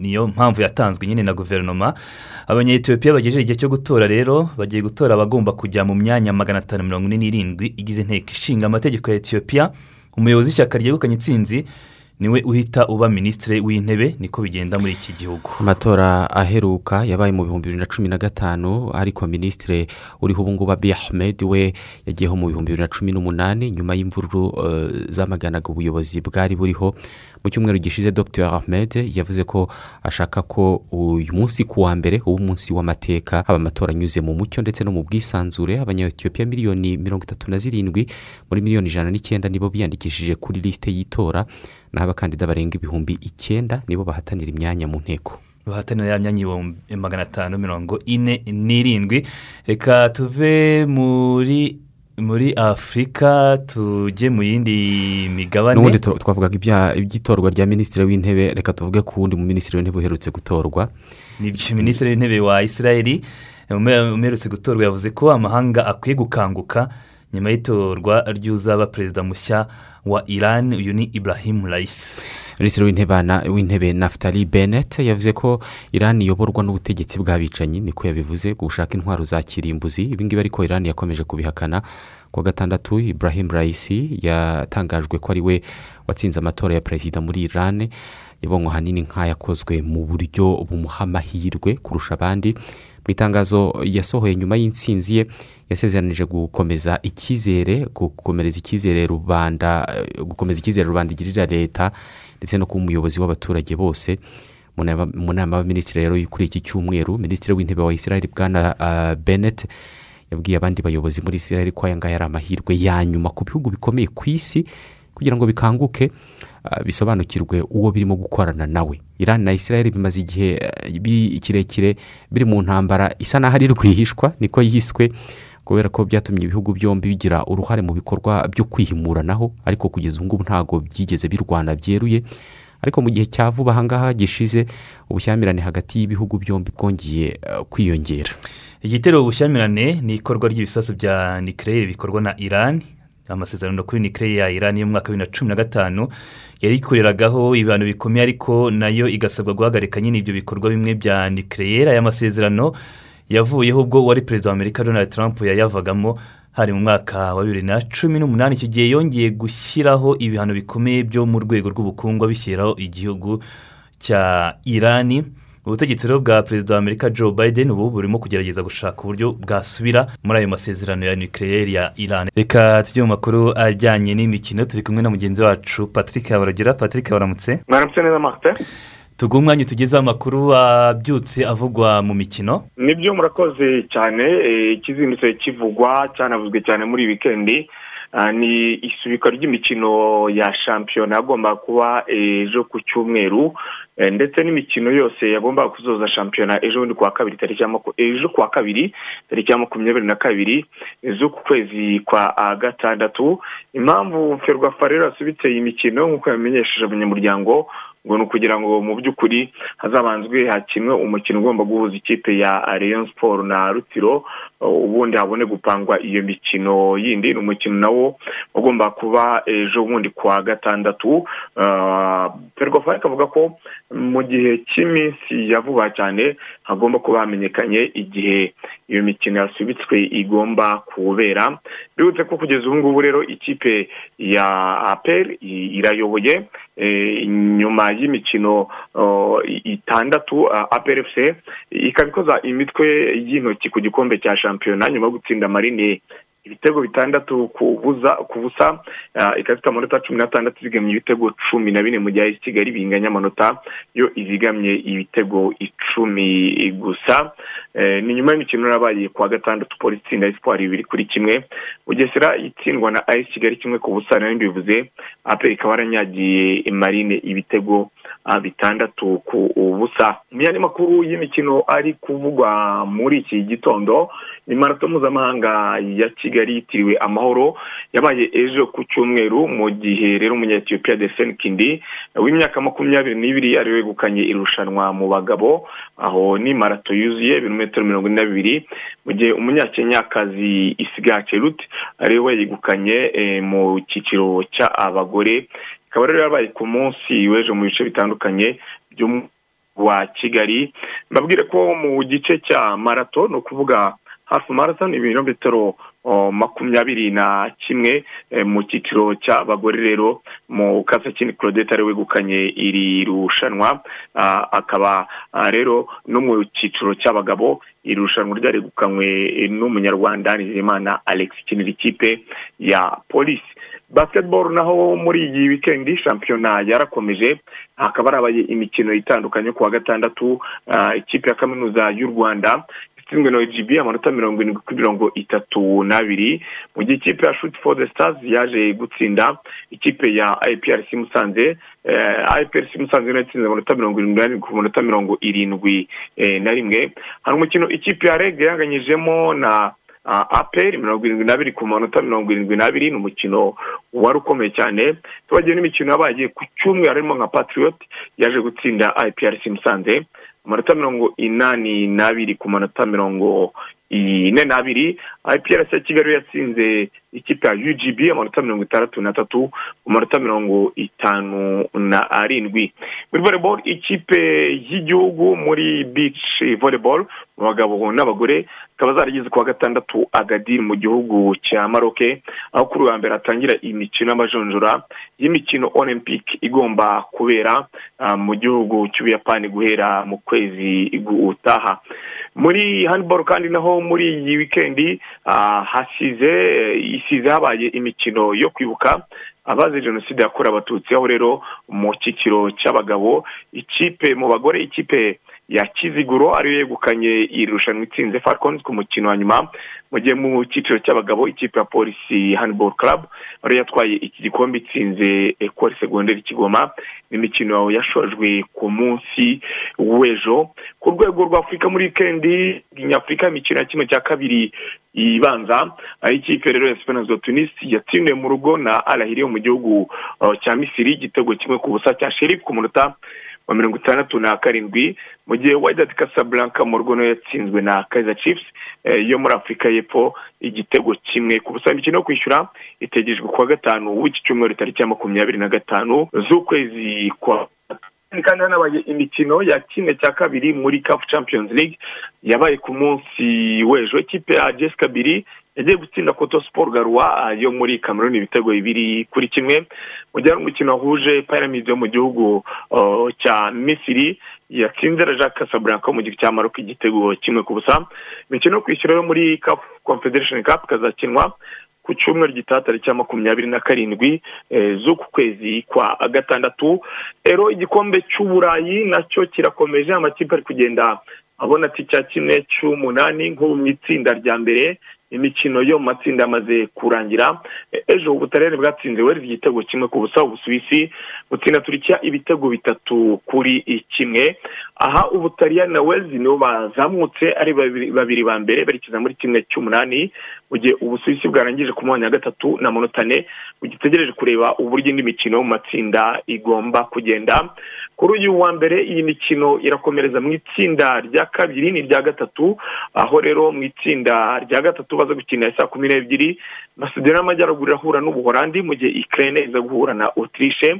[SPEAKER 1] niyo mpamvu yatanzwe nyine na guverinoma. Abanyetiyopiya bagejeje igihe cyo gutora rero bagiye gutora abagomba kujya mu myanya magana atanu mirongo ine n'irindwi igize inteko ishinga amategeko ya etiyopiya umuyobozi w'ishyaka ryegukanye intsinzi ni we uhita uba minisitiri w'intebe niko bigenda muri iki gihugu.
[SPEAKER 2] Amatora aheruka yabaye mu bihumbi bibiri na cumi na gatanu ariko minisitiri uriho ubu ngubu abiy ahmed we yagiyeho mu bihumbi bibiri na cumi n'umunani nyuma y'imvururu eh, zamaganaga ubuyobozi bwari buriho mu cyumweru gishize dr. Ahmed yavuze ko ashaka ko uyu munsi ku wa mbere uba umunsi w'amateka haba amatora anyuze mu mucyo ndetse no mu bwisanzure abanyetiyopiya miliyoni mirongo itatu na zirindwi muri miliyoni ijana n'icyenda nibo biyandikishije kuri lisite y'itora naho abakandida barenga ibihumbi icyenda nibo bahatanira imyanya mu nteko.
[SPEAKER 1] Bahatanira ya myanya ibihumbi magana atanu mirongo ine n'irindwi. Reka tuve muri muri afurika tujye mu yindi migabane.
[SPEAKER 2] N'ubundi twavugaga iby'itorwa rya minisitiri w'intebe reka tuvuge ku wundi mu minisitiri w'intebe uherutse gutorwa.
[SPEAKER 1] Nibyo minisitiri w'intebe wa israel. Umerutse gutorwa yavuze ko amahanga akwiye gukanguka nyuma y'itorwa ry'uzaba perezida mushya wa iran uyu ni ibrahim raisi.
[SPEAKER 2] Minisitiri w'intebe naftali bennett yavuze ko irani iyoborwa n'ubutegetsi bw'abicanyi niko yabivuze gushaka intwaro za kirimbuzi. Ibingibi ariko irani yakomeje kubihakana. Ku wa gatandatu ibrahim raisi yatangajwe ko ari we watsinze amatora ya perezida muri irani yabonywe ahanini nk'ayakozwe mu buryo bumuha amahirwe kurusha abandi. Mu itangazo yasohoye nyuma y'intsinzi ye yasezeranije gukomeza icyizere gukomereza icyizere rubanda gukomeza icyizere rubanda igirira leta ndetse no kuba umuyobozi w'abaturage bose. Mu nama y'abaminisitiri rero kuri iki cyumweru minisitiri w'intebe wa israel bwana uh, bennett yabwiye abandi bayobozi muri israel ko aya ngaya ari amahirwe ya nyuma ku bihugu bikomeye ku isi kugira ngo bikanguke. Bisobanukirwe uwo birimo gukorana nawe. Iran na israel bimaze igihe bi- kirekire biri mu ntambara isa n'aho ari rwihishwa niko yiswe kubera ko byatumye ibihugu byombi bigira uruhare mu bikorwa byo kwihimuranaho ariko kugeza ubu ngubu ntabwo byigeze birwana byeruye. Ariko mu gihe cya vuba ahangaha gishize ubushyamirane hagati y'ibihugu byombi bwongeye eh, kwiyongera.
[SPEAKER 1] Igitero ubushyamirane ni ikorwa ry'ibisasu bya nikirere bikorwa na iran. Amasezerano kuri nikirere ya iran y'umwaka wa bibiri na cumi na gatanu yari ikoreragaho ibihano bikomeye ariko na yo igasabwa guhagarika nyine ibyo bikorwa bimwe bya nikirere aya masezerano yavuyeho ubwo uwari perezida wa amerika donald trump yayavagamo hari mu mwaka wa bibiri na cumi n'umunani. Icyo gihe yongeye gushyiraho ibihano bikomeye byo mu rwego rw'ubukungu abishyiraho igihugu cya irani. Ubutegetsi rero bwa perezida wa amerika joe biden ubu burimo kugerageza gushaka uburyo bwasubira muri ayo masezerano ya nukiliyeri ya iran. Reka tujye mu makuru ajyanye n'imikino turi kumwe na mugenzi wacu patrick habaragera patrick waramutse?
[SPEAKER 27] Mwaramutse neza marite
[SPEAKER 1] tuguhe umwanya utugezeho amakuru abyutse avugwa mu mikino.
[SPEAKER 27] Nibyo murakoze cyane eh, ikizindutse kivugwa cyanavuzwe cyane muri wikendi ni isubikwa ry'imikino ya shampiyona yagomba kuba ejo ku cyumweru eh, ndetse n'imikino yose yagombaga kuzoza shampiyona ejo bundi kuwa kabiri tariki ejo kuwa kabiri tariki ya makumyabiri na kabiri z'uku kwezi kwa ah, gatandatu. Impamvu ferwafa rero yasubitse iyi mikino nk'uko yamenyesheje abanyamuryango ngo ni ukugira ngo mu by'ukuri hazabanzwe hakinwe umukino ugomba guhuza ikipe ya Rayon siporo na rutiro ubundi habone gupangwa iyo mikino yindi ni umukino nawo ugomba kuba ejo bundi kuwa gatandatu. Ferwafa ikavuga ko mu gihe cy'iminsi ya vuba cyane hagomba kuba hamenyekanye igihe iyo mikino yasubitswe igomba kubera. Bibutse ko kugeza ubu ngubu rero ikipe ya aperi irayoboye nyuma y'imikino itandatu aperi efuse ikaba ikoza imitwe y'intoki ku gikombe cya shampiyona nyuma yo gutsinda marine. Ibitego bitandatu ku busa ah, ikaba ifite amanota cumi n'atandatu izigamye ibitego cumi na bine mu gihe AS kigali binganya amanota yo izigamye ibitego icumi gusa. Eh, ni nyuma y'imikino yabaye kuwa gatandatu polisi itsinda espoir bibiri kuri kimwe bugesera itsindwa na AS kigali kimwe ku busa na yo mbivuze aperi ikaba yaranyagiye marine ibitego bitandatu ku busa mu yandi makuru y'imikino ari kuvugwa muri iki gitondo ni marato mpuzamahanga ya kigali yitiriwe amahoro yabaye ejo ku cyumweru mu gihe rero umunyetiyopiya deseni kindi w'imyaka makumyabiri n'ibiri ari we wegukanye irushanwa mu bagabo. Aho ni marato yuzuye ibirometero mirongo ine na bibiri. Mu gihe umunyakenyakazi isigaye ceruti ari we wayegukanye eh, mu cyiciro cy'abagore ikaba rero yabaye ku munsi w'ejo mu bice bitandukanye wa kigali. Mbabwire ko mu gice cya marato ni ukuvuga hafi marato ni ibirometero makumyabiri na kimwe eh, mu cyiciro cy'abagore rero mu kasakini claudette ari wegukanye iri rushanwa. Akaba rero no mu cyiciro cy'abagabo iri rushanwa ryaregukanywe eh, n'umunyarwanda nizeyimana alex ikinira ikipe ya polisi basketball naho muri iyi wikendi shampiyona yarakomeje hakaba harabaye imikino itandukanye ku wa gatandatu ah, ikipe ya kaminuza y'u rwanda itsinzwe na egb amanota mirongo irindwi kuri mirongo itatu n'abiri. Mu gihe ikipe ya shuti for the stars yaje gutsinda ikipe ya iprc musanze eh, iprc musanze na yo yatsinze amanota mirongo irindwi n'arindwi ku manota mirongo irindwi eh, na rimwe. Hari umukino ikipe ya reg yanganyijemo na aperi mirongo irindwi n'abiri ku manota mirongo irindwi n'abiri ni umukino wari ukomeye cyane. Tubagiye n'imikino yabaye ku cyumweru harimo nka patriot yaje gutsinda iprc musanze. Amanota mirongo inani n'abiri ku manota mirongo ine n'abiri iprc ya kigali yatsinze ikipe ya ugb amanota mirongo itandatu n'atatu ku manota mirongo itanu na arindwi. Muri volleyball ikipe y'igihugu muri beach volleyball mu bagabo n'abagore zikaba zarageze ku wa gatandatu agadiri mu gihugu cya maroke aho kuri uwa mbere hatangira imikino y'amajonjora y'imikino olympic igomba kubera ah, mu gihugu cy'ubuyapani guhera mu kwezi gutaha. Muri handball kandi naho muri iyi wikendi ah, hasize isize habaye imikino yo kwibuka abazize jenoside yakorewe abatutsi aho rero mu cyiciro cy'abagabo ikipe mu bagore ikipe ya kiziguro ariyo yegukanye iri rushanwa itsinze falcons ku mukino wa nyuma. Mu gihe mu cyiciro cy'abagabo ikipe ya polisi handball club ariyo yatwaye iki gikombe itsinze ekore segonderi kigoma. Imikino yashojwe ku munsi w'ejo. Ku rwego rwa afurika muri wikendi nyafurika imikino ya kimwe cya kabiri ibanza. Aho ikipe rero ya esperance tunisi yatsindiwe mu rugo na arahiri yo mu gihugu uh, cya misiri. Igitego kimwe ku busa cya sherifu ku munota wa mirongo itandatu na karindwi mu gihe wayidadi casablanca mu rugo yatsinzwe na kaiza chiefs eh, yo muri afurika y'epfo igitego kimwe. Ku busa imikino yo kwishyura itegerejwe kuwa gatanu w'iki cyumweru tariki ya makumyabiri na gatanu z'ukwezi kwa kandi hanabaye imikino ya kimwe cya kabiri muri kafu champions league yabaye ku munsi w'ejo. Ikipe ya jessica biri yagiye gutsinda koto siporo garuwa yo muri cameroon ibitego bibiri kuri kimwe. Mu gihe hari umukino wahuje pyramid yo mu gihugu uh, cya misiri yatsinze na jacques casablanca mu gihugu cya maroc igitego kimwe ku busa imikino yo kwishyura yo muri confederation cup ikazakinwa ku cyumweru gitaha tariki ya makumyabiri na karindwi z'uku kwezi kwa gatandatu. Rero igikombe cy'uburayi na cyo kirakomeje amakipe ari kugenda abona ati cya kimwe cy'umunani nko mu itsinda rya mbere. Imikino yo mu matsinda yamaze kurangira. Ejo ubutarere bwatsinze weri igitego kimwe ku busa ubusuwisi butsinda turikiya ibitego bitatu kuri kimwe. Aha ubutaliyani na wezi nibo bazamutse ari babiri ba mbere berekeza muri kimwe cy'umunani mu gihe ubusuwisi bwarangije ku mwanya wa gatatu na manota ane ugitegereje kureba uburyo indi mikino mu matsinda igomba kugenda. Kuri uyu wa mbere iyi mikino irakomereza mu itsinda rya kabiri n'irya gatatu aho rero mu itsinda rya gatatu baza gukina saa kumi n'ebyiri masedera y'amajyaruguru irahura n'ubuhorandi mu gihe ikirere iza guhura na otirishe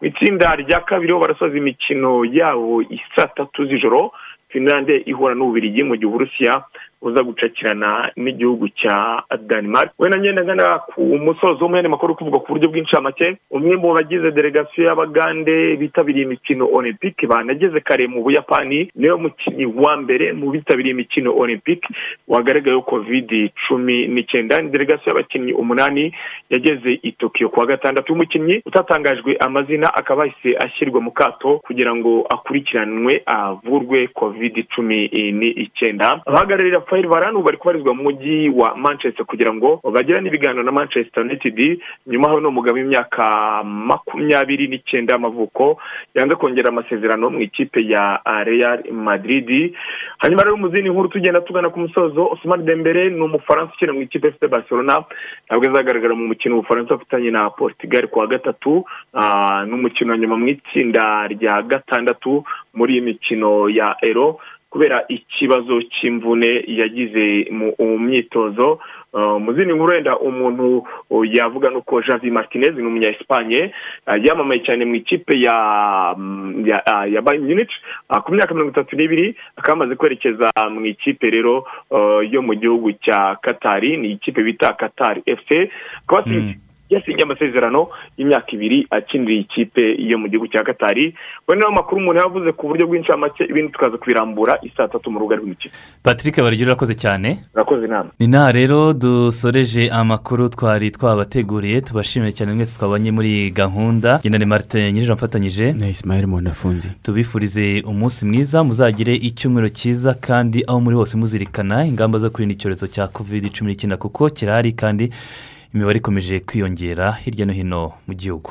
[SPEAKER 27] mu itsinda rya kabiri ho barasoza imikino yabo isaa tatu z'ijoro finlande ihura n'ububirigi mu gihe uburusiya uza gucakirana n'igihugu cya denmark wenda ngenda ngana ku musozo w'umwanya makuru kuvuga ku buryo bw'incamake umwe mu bagize delegasiyo y'abagande bitabiriye imikino olympique banageze kare mu buyapani ni we mukinnyi wa mbere mu bitabiriye imikino olympique wagaragayeho covid cumi n'icyenda. Ni delegasiyo y'abakinnyi umunani yageze i tokiyo kuwa gatandatu umukinnyi utatangajwe amazina akaba yahise ashyirwa mu kato kugira ngo akurikiranwe avurwe covid cumi n'icyenda. Abahagararira fayiri varane ubu bari kubarizwa mu mujyi wa manchester kugira ngo bagirane ibiganiro na manchester united nyuma hari n'umugabo w'imyaka makumyabiri n'icyenda y'amavuko yanze kongera amasezerano mu ikipe ya real madrid. Hanyuma rero mu zindi nkuru tugenda tugana ku musozo osman dembere ni umufaransa ukina mu ikipe efite barcelona ntabwo azagaragara mu mukino ubufaransa afitanye na portugal kuwa gatatu n'umukino wa nyuma mu itsinda rya gatandatu muri iyi mikino ya ero kubera ikibazo cy'imvune yagize mu myitozo. Mu zindi nkuru wenda umuntu yavuga ni uko javi martinez ni umunya esipanye yamamaye cyane mu ikipe ya ya bayern munich ku myaka mirongo itatu n'ibiri akaba amaze kwerekeza mu ikipe rero yo mu gihugu cya katari ni ikipe bita katari efuse akaba yasinye amasezerano y'imyaka ibiri akinira ikipe yo mu gihugu cya katari niyo makuru umuntu yavuze ku buryo bw'incamake ibindi tukaza kubirambura isaa tatu mu rubuga rw'imikino
[SPEAKER 1] patrick barigire urakoze cyane?
[SPEAKER 27] Urakoze inama
[SPEAKER 1] ni naha rero dusoreje amakuru twari twabateguriye tubashimiye cyane mwese twabanye muri gahunda. Ngendane marite nyirije mfatanyije?
[SPEAKER 2] Na isimayeli munafunzi
[SPEAKER 1] tubifurize umunsi mwiza muzagire icyumweru cyiza kandi aho muri hose muzirikana ingamba zo kwirinda icyorezo cya kovide cumi n'icyenda kuko kirahari kandi imibare ikomeje kwiyongera hirya no hino mu gihugu.